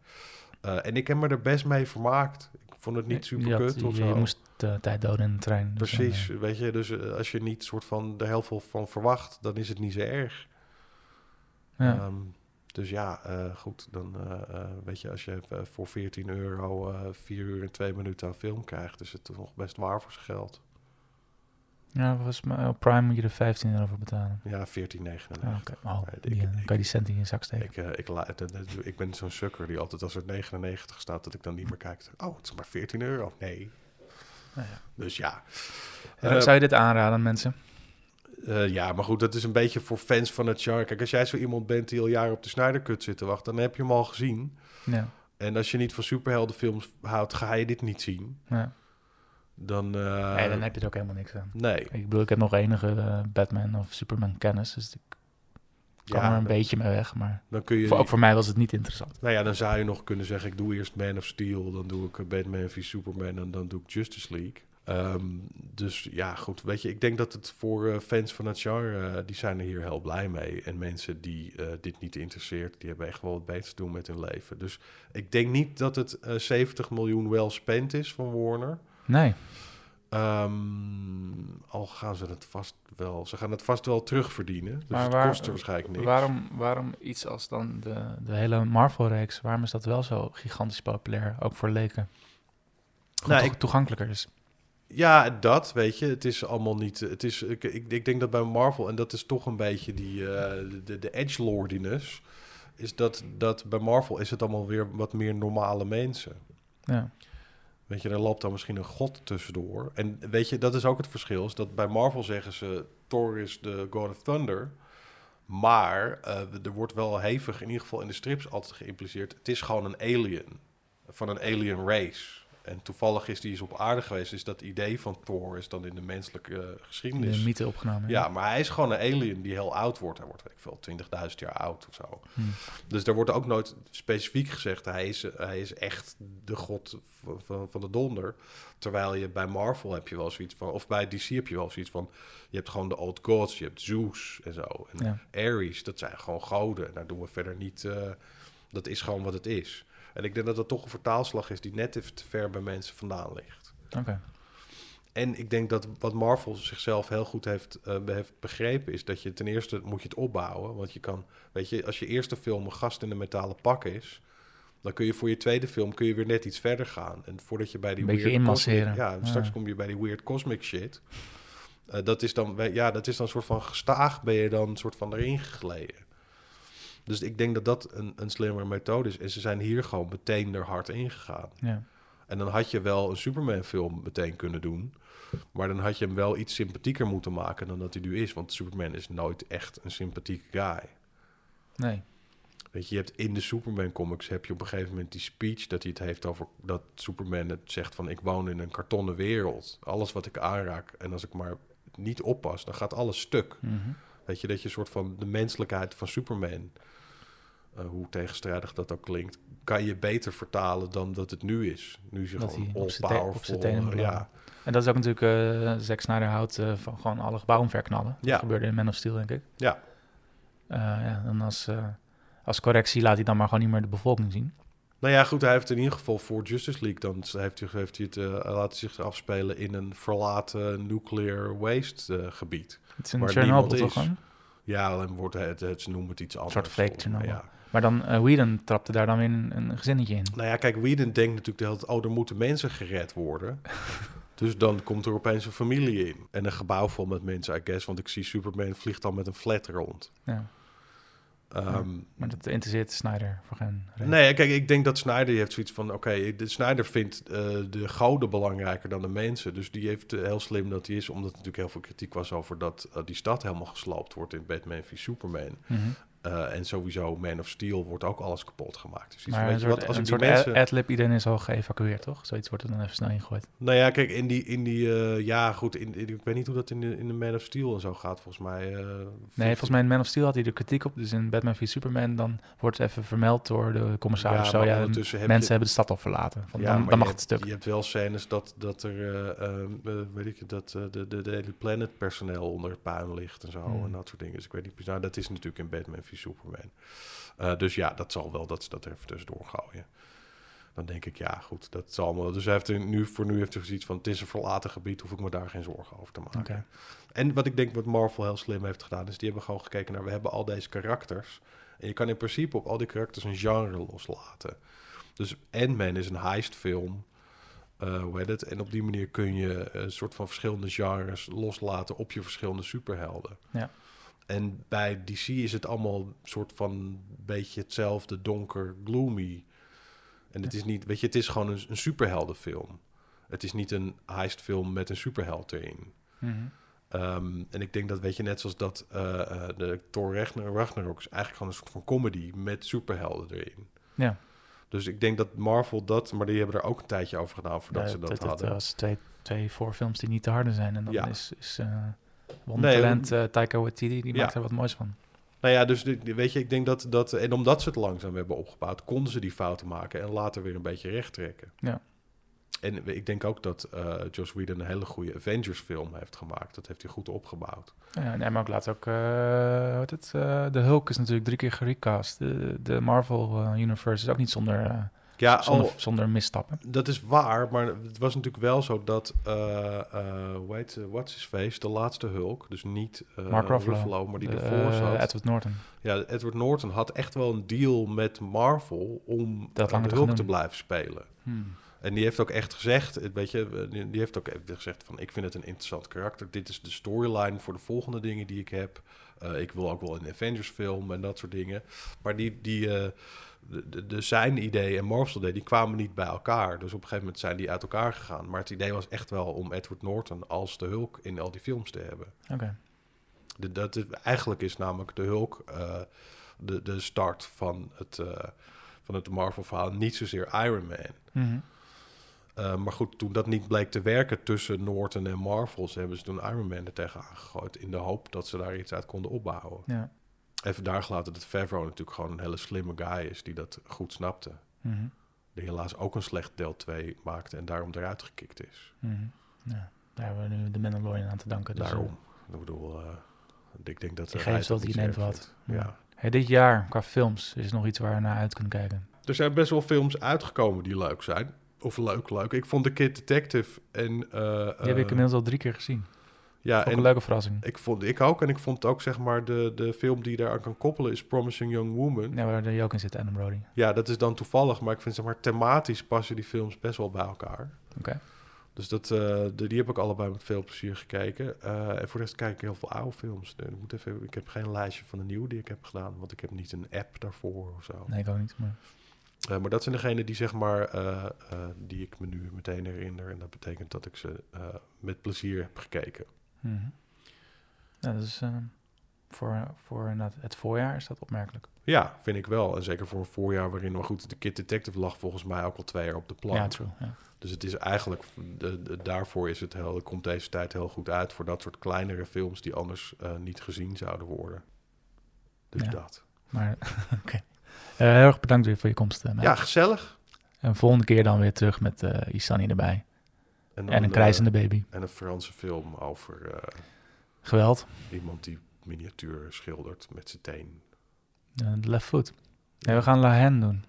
Speaker 2: Eh, en ik heb me er best mee vermaakt. Ik vond het niet super
Speaker 1: je,
Speaker 2: kut of
Speaker 1: je,
Speaker 2: zo.
Speaker 1: je moest de tijd doden in de trein. dus dan,
Speaker 2: Precies, weet je. Dus als je niet soort van er heel veel van verwacht, dan is het niet zo erg.
Speaker 1: ja.
Speaker 2: Ehm, dus ja, goed. Dan weet je, als je voor 14 euro eh 4 uur en 2 minuten aan film krijgt, is het toch nog best waar voor zijn geld.
Speaker 1: Ja, volgens mij op Prime moet je er 15 euro voor betalen.
Speaker 2: Ja, 14,99.
Speaker 1: Ah, oké. Oh,
Speaker 2: Nee,
Speaker 1: die,
Speaker 2: ik-
Speaker 1: eh, kan je die cent in je zak steken.
Speaker 2: Ik, eh, ik, ben zo'n sukker die altijd als er 99 staat, dat ik dan niet meer kijk. Oh, het is maar 14 euro. Nee.
Speaker 1: Nou ja.
Speaker 2: Dus ja.
Speaker 1: Eh, Zou je dit aanraden aan mensen?
Speaker 2: ja, maar goed, dat is een beetje voor fans van het genre. Kijk, als jij zo iemand bent die al jaren op de Snyder Cut zit te wachten, dan heb je hem al gezien.
Speaker 1: Ja.
Speaker 2: En als je niet van superheldenfilms houdt, ga je dit niet zien.
Speaker 1: ja.
Speaker 2: Dan, eh,
Speaker 1: nee, dan heb je er ook helemaal niks aan.
Speaker 2: nee.
Speaker 1: Ik bedoel, ik heb nog enige eh, Batman of Superman kennis, dus ik kan
Speaker 2: Ja,
Speaker 1: er een
Speaker 2: dan-
Speaker 1: beetje mee weg. Maar
Speaker 2: Dan kun je.
Speaker 1: voor, ook voor mij was het niet interessant.
Speaker 2: Nou ja, dan zou je nog kunnen zeggen: ik doe eerst Man of Steel, dan doe ik eh, Batman v Superman en dan doe ik Justice League. Ehm, dus ja, goed. Weet je, ik denk dat het voor fans van het genre, die zijn er hier heel blij mee. En mensen die dit niet interesseert, die hebben echt wel wat beters te doen met hun leven. Dus ik denk niet dat het eh, 70 miljoen wel spent is van Warner.
Speaker 1: Nee,
Speaker 2: Ehm, al gaan ze het vast wel, ze gaan het vast wel terugverdienen. Dus
Speaker 1: Maar
Speaker 2: het
Speaker 1: waar-
Speaker 2: kost er waarschijnlijk niks.
Speaker 1: waarom, waarom iets als dan de, de hele Marvel-reeks, waarom is dat wel zo gigantisch populair, ook voor leken? Gewoon
Speaker 2: Nou,
Speaker 1: toch toegankelijker is.
Speaker 2: Ja, dat weet je. Het is allemaal niet. Het is, ik, ik, ik denk dat bij Marvel, en dat is toch een beetje die eh, de, de edgelordiness, is dat, dat bij Marvel is het allemaal weer wat meer normale mensen.
Speaker 1: Ja.
Speaker 2: Weet je, er loopt dan misschien een god tussendoor. En weet je, dat is ook het verschil. Dat bij Marvel zeggen ze, Thor is de God of Thunder. Maar eh, er wordt wel hevig, in ieder geval in de strips altijd geïmpliceerd. Het is gewoon een alien. van een alien race. En toevallig is die eens op aarde geweest. Dus dat idee van Thor is dan in de menselijke eh,
Speaker 1: De
Speaker 2: geschiedenis.
Speaker 1: mythe opgenomen.
Speaker 2: Ja, maar hij is gewoon een alien die heel oud wordt. Hij wordt, weet ik veel, 20.000 jaar oud of zo.
Speaker 1: Hm.
Speaker 2: Dus er wordt ook nooit specifiek gezegd... hij is, hij is echt de god van, van, de donder. Terwijl je bij Marvel heb je wel zoiets van... of bij DC heb je wel zoiets van... je hebt gewoon de old gods, je hebt Zeus en zo. En
Speaker 1: Ja.
Speaker 2: Ares, dat zijn gewoon goden. En daar doen we verder niet... eh, dat is gewoon wat het is. En ik denk dat dat toch een vertaalslag is... die net even te ver bij mensen vandaan ligt.
Speaker 1: Oké.
Speaker 2: En ik denk dat wat Marvel zichzelf heel goed heeft, eh, heeft begrepen, is dat je ten eerste moet je het opbouwen. Want je kan, weet je, als je eerste film een gast in een metalen pak is, dan kun je voor je tweede film kun je weer net iets verder gaan. En voordat je bij die
Speaker 1: beetje
Speaker 2: weird
Speaker 1: inmasseren.
Speaker 2: cosmic- ja, straks kom je bij die weird cosmic shit. Eh, dat is dan, ja, dat is dan een soort van gestaag ben je dan een soort van erin gegleden. Dus ik denk dat dat een, een slimmere methode is. En ze zijn hier gewoon meteen er hard ingegaan.
Speaker 1: Ja.
Speaker 2: En dan had je wel een Superman-film meteen kunnen doen. Maar dan had je hem wel iets sympathieker moeten maken dan dat hij nu is. Want Superman is nooit echt een sympathieke guy.
Speaker 1: Nee.
Speaker 2: Weet je, je hebt in de Superman-comics heb je op een gegeven moment die speech dat hij het heeft over dat Superman het zegt van ik woon in een kartonnen wereld. Alles wat ik aanraak en als ik maar niet oppas, dan gaat alles stuk.
Speaker 1: Mhm.
Speaker 2: Weet je, dat je een soort van de menselijkheid van Superman, eh, hoe tegenstrijdig dat ook klinkt, kan je beter vertalen dan dat het nu is. Nu is
Speaker 1: Dat
Speaker 2: gewoon
Speaker 1: hij op
Speaker 2: all
Speaker 1: zijn te- op zijn
Speaker 2: powerful.
Speaker 1: tenen moet
Speaker 2: ja.
Speaker 1: En dat is ook natuurlijk, eh Zack Snyder houdt eh, van gewoon alle gebouwen verknallen.
Speaker 2: Ja.
Speaker 1: Dat gebeurde in Man of Steel, denk ik.
Speaker 2: Ja.
Speaker 1: Eh, ja, en als, eh, als correctie laat hij dan maar gewoon niet meer de bevolking zien.
Speaker 2: Nou ja, goed, hij heeft in ieder geval voor Justice League, dan heeft hij, heeft hij het uh, laten zich afspelen in een verlaten nuclear waste uh, gebied.
Speaker 1: Het is een Chernobyl toch?
Speaker 2: Ja, alleen wordt het, het, ze noemen het iets anders.
Speaker 1: soort fake Chernobyl.
Speaker 2: Ja.
Speaker 1: Maar dan, eh Whedon trapte daar dan weer een, een gezinnetje in.
Speaker 2: Nou ja, kijk, Whedon denkt natuurlijk de hele tijd, oh, er moeten mensen gered worden. [laughs] dus dan komt er opeens een familie in. En een gebouw vol met mensen, I guess. Want ik zie Superman vliegt dan met een flat rond.
Speaker 1: Ja.
Speaker 2: Ehm,
Speaker 1: Maar dat interesseert Snyder voor geen reden.
Speaker 2: Nee, kijk, ik denk dat Snyder heeft zoiets van... Oké, de Snyder vindt eh, de goden belangrijker dan de mensen. Dus die heeft eh, heel slim dat hij is... Omdat er natuurlijk heel veel kritiek was over dat die stad helemaal gesloopt wordt... in Batman v Superman.
Speaker 1: Mhm.
Speaker 2: Eh, en sowieso Man of Steel wordt ook alles kapot gemaakt. Dus iets
Speaker 1: Maar
Speaker 2: weet je
Speaker 1: soort,
Speaker 2: wat, als
Speaker 1: een
Speaker 2: ik die
Speaker 1: soort
Speaker 2: mensen...
Speaker 1: adlib, iedereen is al geëvacueerd, toch? Zoiets wordt er dan even snel ingegooid.
Speaker 2: Nou ja, kijk, in die... In die eh, ja, goed, in, in- ik weet niet hoe dat in de, in de Man of Steel en zo gaat, volgens mij. eh,
Speaker 1: Nee, volgens mij in Man of Steel had hij er kritiek op. Dus in Batman v Superman dan wordt het even vermeld door de commissaris.
Speaker 2: Ja,
Speaker 1: zo, ja,
Speaker 2: heb
Speaker 1: mensen
Speaker 2: je-
Speaker 1: hebben de stad al verlaten. Van,
Speaker 2: Ja,
Speaker 1: dan dan
Speaker 2: je
Speaker 1: mag het
Speaker 2: hebt-
Speaker 1: stuk.
Speaker 2: Je hebt wel scènes dat, dat er, eh, ehm, eh, weet ik dat eh, de, de Daily Planet personeel onder het puin ligt en zo
Speaker 1: Hmm.
Speaker 2: en dat soort dingen. Dus ik weet niet, nou, dat is natuurlijk in Batman v Superman. Eh, dus ja, dat zal wel dat ze dat even tussendoor gooien. Dan denk ik, ja, goed, dat zal allemaal. Dus hij heeft er nu, voor nu heeft hij zoiets van, het is een verlaten gebied, hoef ik me daar geen zorgen over te maken. En wat ik denk wat Marvel heel slim heeft gedaan, is die hebben gewoon gekeken naar, we hebben al deze karakters. En je kan in principe op al die karakters een genre loslaten. Dus Ant-Man is een heistfilm. eh hoe heet het? En op die manier kun je een soort van verschillende genres loslaten op je verschillende superhelden.
Speaker 1: Ja.
Speaker 2: En bij DC is het allemaal een soort van beetje hetzelfde, donker, gloomy. En het is niet, weet je, het is gewoon een, een superheldenfilm. Het is niet een heistfilm met een superheld erin.
Speaker 1: Mhm.
Speaker 2: Ehm, en ik denk dat, weet je, net zoals dat eh, eh, de Thor Ragnar- Ragnarok is eigenlijk gewoon een soort van comedy met superhelden erin.
Speaker 1: Ja.
Speaker 2: Dus ik denk dat Marvel dat, maar die hebben er ook een tijdje over gedaan voordat
Speaker 1: Ja,
Speaker 2: ze dat hadden.
Speaker 1: was twee, twee voorfilms die niet te harde zijn. En dan
Speaker 2: Ja.
Speaker 1: is, is uh, Wonderland,
Speaker 2: Nee,
Speaker 1: eh, Taika Waititi, die maakt er wat moois van.
Speaker 2: Nou ja, dus weet je, ik denk dat, dat, en omdat ze het langzaam hebben opgebouwd, konden ze die fouten maken en later weer een beetje recht trekken.
Speaker 1: Ja.
Speaker 2: En ik denk ook dat eh Joss Whedon een hele goede Avengers film heeft gemaakt. Dat heeft hij goed opgebouwd.
Speaker 1: Ja, nee, maar ook laat ook, eh, wat het, de Hulk is natuurlijk drie keer gerecast. De, de Marvel Universe is ook niet zonder,
Speaker 2: Ja,
Speaker 1: zonder,
Speaker 2: al-
Speaker 1: zonder misstappen.
Speaker 2: Dat is waar, maar het was natuurlijk wel zo dat, eh eh hoe heet, what's his face, de laatste Hulk, dus niet eh,
Speaker 1: Mark Ruffalo.
Speaker 2: maar die ervoor zat.
Speaker 1: Edward Norton.
Speaker 2: Ja, Edward Norton had echt wel een deal met Marvel om
Speaker 1: Dat langer
Speaker 2: de
Speaker 1: te
Speaker 2: Hulk te
Speaker 1: doen.
Speaker 2: blijven spelen.
Speaker 1: Hmm.
Speaker 2: En die heeft ook echt gezegd, weet je, die heeft ook even gezegd van, ik vind het een interessant karakter. Dit is de storyline voor de volgende dingen die ik heb. Ik wil ook wel een Avengers film en dat soort dingen. Maar die, die de, de, de zijn idee en Marvel's idee, die kwamen niet bij elkaar. Dus op een gegeven moment zijn die uit elkaar gegaan. Maar het idee was echt wel om Edward Norton als de Hulk in al die films te hebben.
Speaker 1: Oké.
Speaker 2: De, dat is, eigenlijk is namelijk de Hulk eh, de, de start van het, eh, van het Marvel-verhaal, niet zozeer Iron Man.
Speaker 1: Mhm.
Speaker 2: Uh, maar goed, toen dat niet bleek te werken tussen Norton en Marvels, hebben ze toen Iron Man er tegenaan gegooid. In de hoop dat ze daar iets uit konden opbouwen.
Speaker 1: Ja.
Speaker 2: Even daar gelaten dat Favreau natuurlijk gewoon een hele slimme guy is die dat goed snapte.
Speaker 1: Mhm.
Speaker 2: Die helaas ook een slecht deel 2 maakte en daarom eruit gekikt is.
Speaker 1: Mhm. ja. Daar hebben we nu de Mandalorian aan te danken. Dus,
Speaker 2: daarom. Ik bedoel, uh, ik denk dat...
Speaker 1: Je geeft wat die neemt wat.
Speaker 2: Ja.
Speaker 1: ja. Hey, dit jaar qua films is er nog iets waar we naar uit kunnen kijken.
Speaker 2: Er zijn best wel films uitgekomen die leuk zijn. Of leuk, leuk. Ik vond The Kid Detective en... Uh,
Speaker 1: die heb ik inmiddels al drie keer gezien.
Speaker 2: Ja,
Speaker 1: en een leuke verrassing.
Speaker 2: Ik vond ik ook. En ik vond ook, zeg maar, de, de film die daar aan kan koppelen is Promising Young Woman.
Speaker 1: Ja, waar je ook in zit, Adam Brody.
Speaker 2: Ja, dat is dan toevallig. Maar ik vind, zeg maar, thematisch passen die films best wel bij elkaar.
Speaker 1: Oké.
Speaker 2: Dus dat, uh, de, die heb ik allebei met veel plezier gekeken. Uh, en voor de rest kijk ik heel veel oude films. Ik, moet even, ik heb geen lijstje van de nieuwe die ik heb gedaan. Want ik heb niet een app daarvoor of zo.
Speaker 1: Nee, ik ook niet. Maar...
Speaker 2: Uh, maar dat zijn degenen die, zeg maar, die ik me nu meteen herinner. En dat betekent dat ik ze met plezier heb gekeken.
Speaker 1: Mm -hmm. ja, dat is voor, voor het voorjaar is dat opmerkelijk.
Speaker 2: Ja, vind ik wel. En zeker voor een voorjaar waarin, maar goed, de Kid Detective lag volgens mij ook al twee jaar op de plank.
Speaker 1: Ja, true. Ja.
Speaker 2: Dus het is eigenlijk, de, de, daarvoor is het heel, komt deze tijd heel goed uit voor dat soort kleinere films die anders niet gezien zouden worden. Dus
Speaker 1: ja.
Speaker 2: dat.
Speaker 1: Maar, [laughs] oké. Okay. Uh, heel erg bedankt weer voor je komst. Uh,
Speaker 2: ja, gezellig.
Speaker 1: En volgende keer dan weer terug met Isani erbij. En, dan, en een krijzende baby.
Speaker 2: En een Franse film over...
Speaker 1: Geweld.
Speaker 2: Iemand die miniatuur schildert met zijn teen.
Speaker 1: de left foot. Nee, we gaan La Hen doen.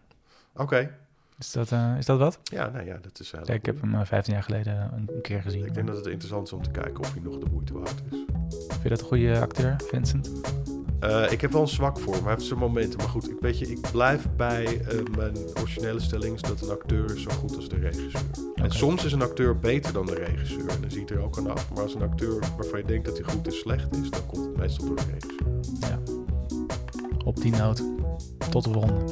Speaker 2: Oké. Okay.
Speaker 1: Is, dat, is dat wat?
Speaker 2: Ja, nee, ja, dat is
Speaker 1: ja, Ik heb hem 15 jaar geleden een, een keer gezien.
Speaker 2: Ik denk dat het interessant is om te kijken of hij nog de moeite waard is.
Speaker 1: Vind je dat een goede acteur, Vincent?
Speaker 2: Uh, ik heb wel een zwak voor hem. Hij heeft zijn momenten. Maar goed, ik, weet je, ik blijf bij uh, mijn originele stelling... dat een acteur is zo goed als de regisseur. Okay. En soms is een acteur beter dan de regisseur. En dan ziet er ook aan af. Maar als een acteur waarvan je denkt dat hij goed is, slecht is... dan komt het meestal door de regisseur.
Speaker 1: Ja. Op die noot. Tot de volgende.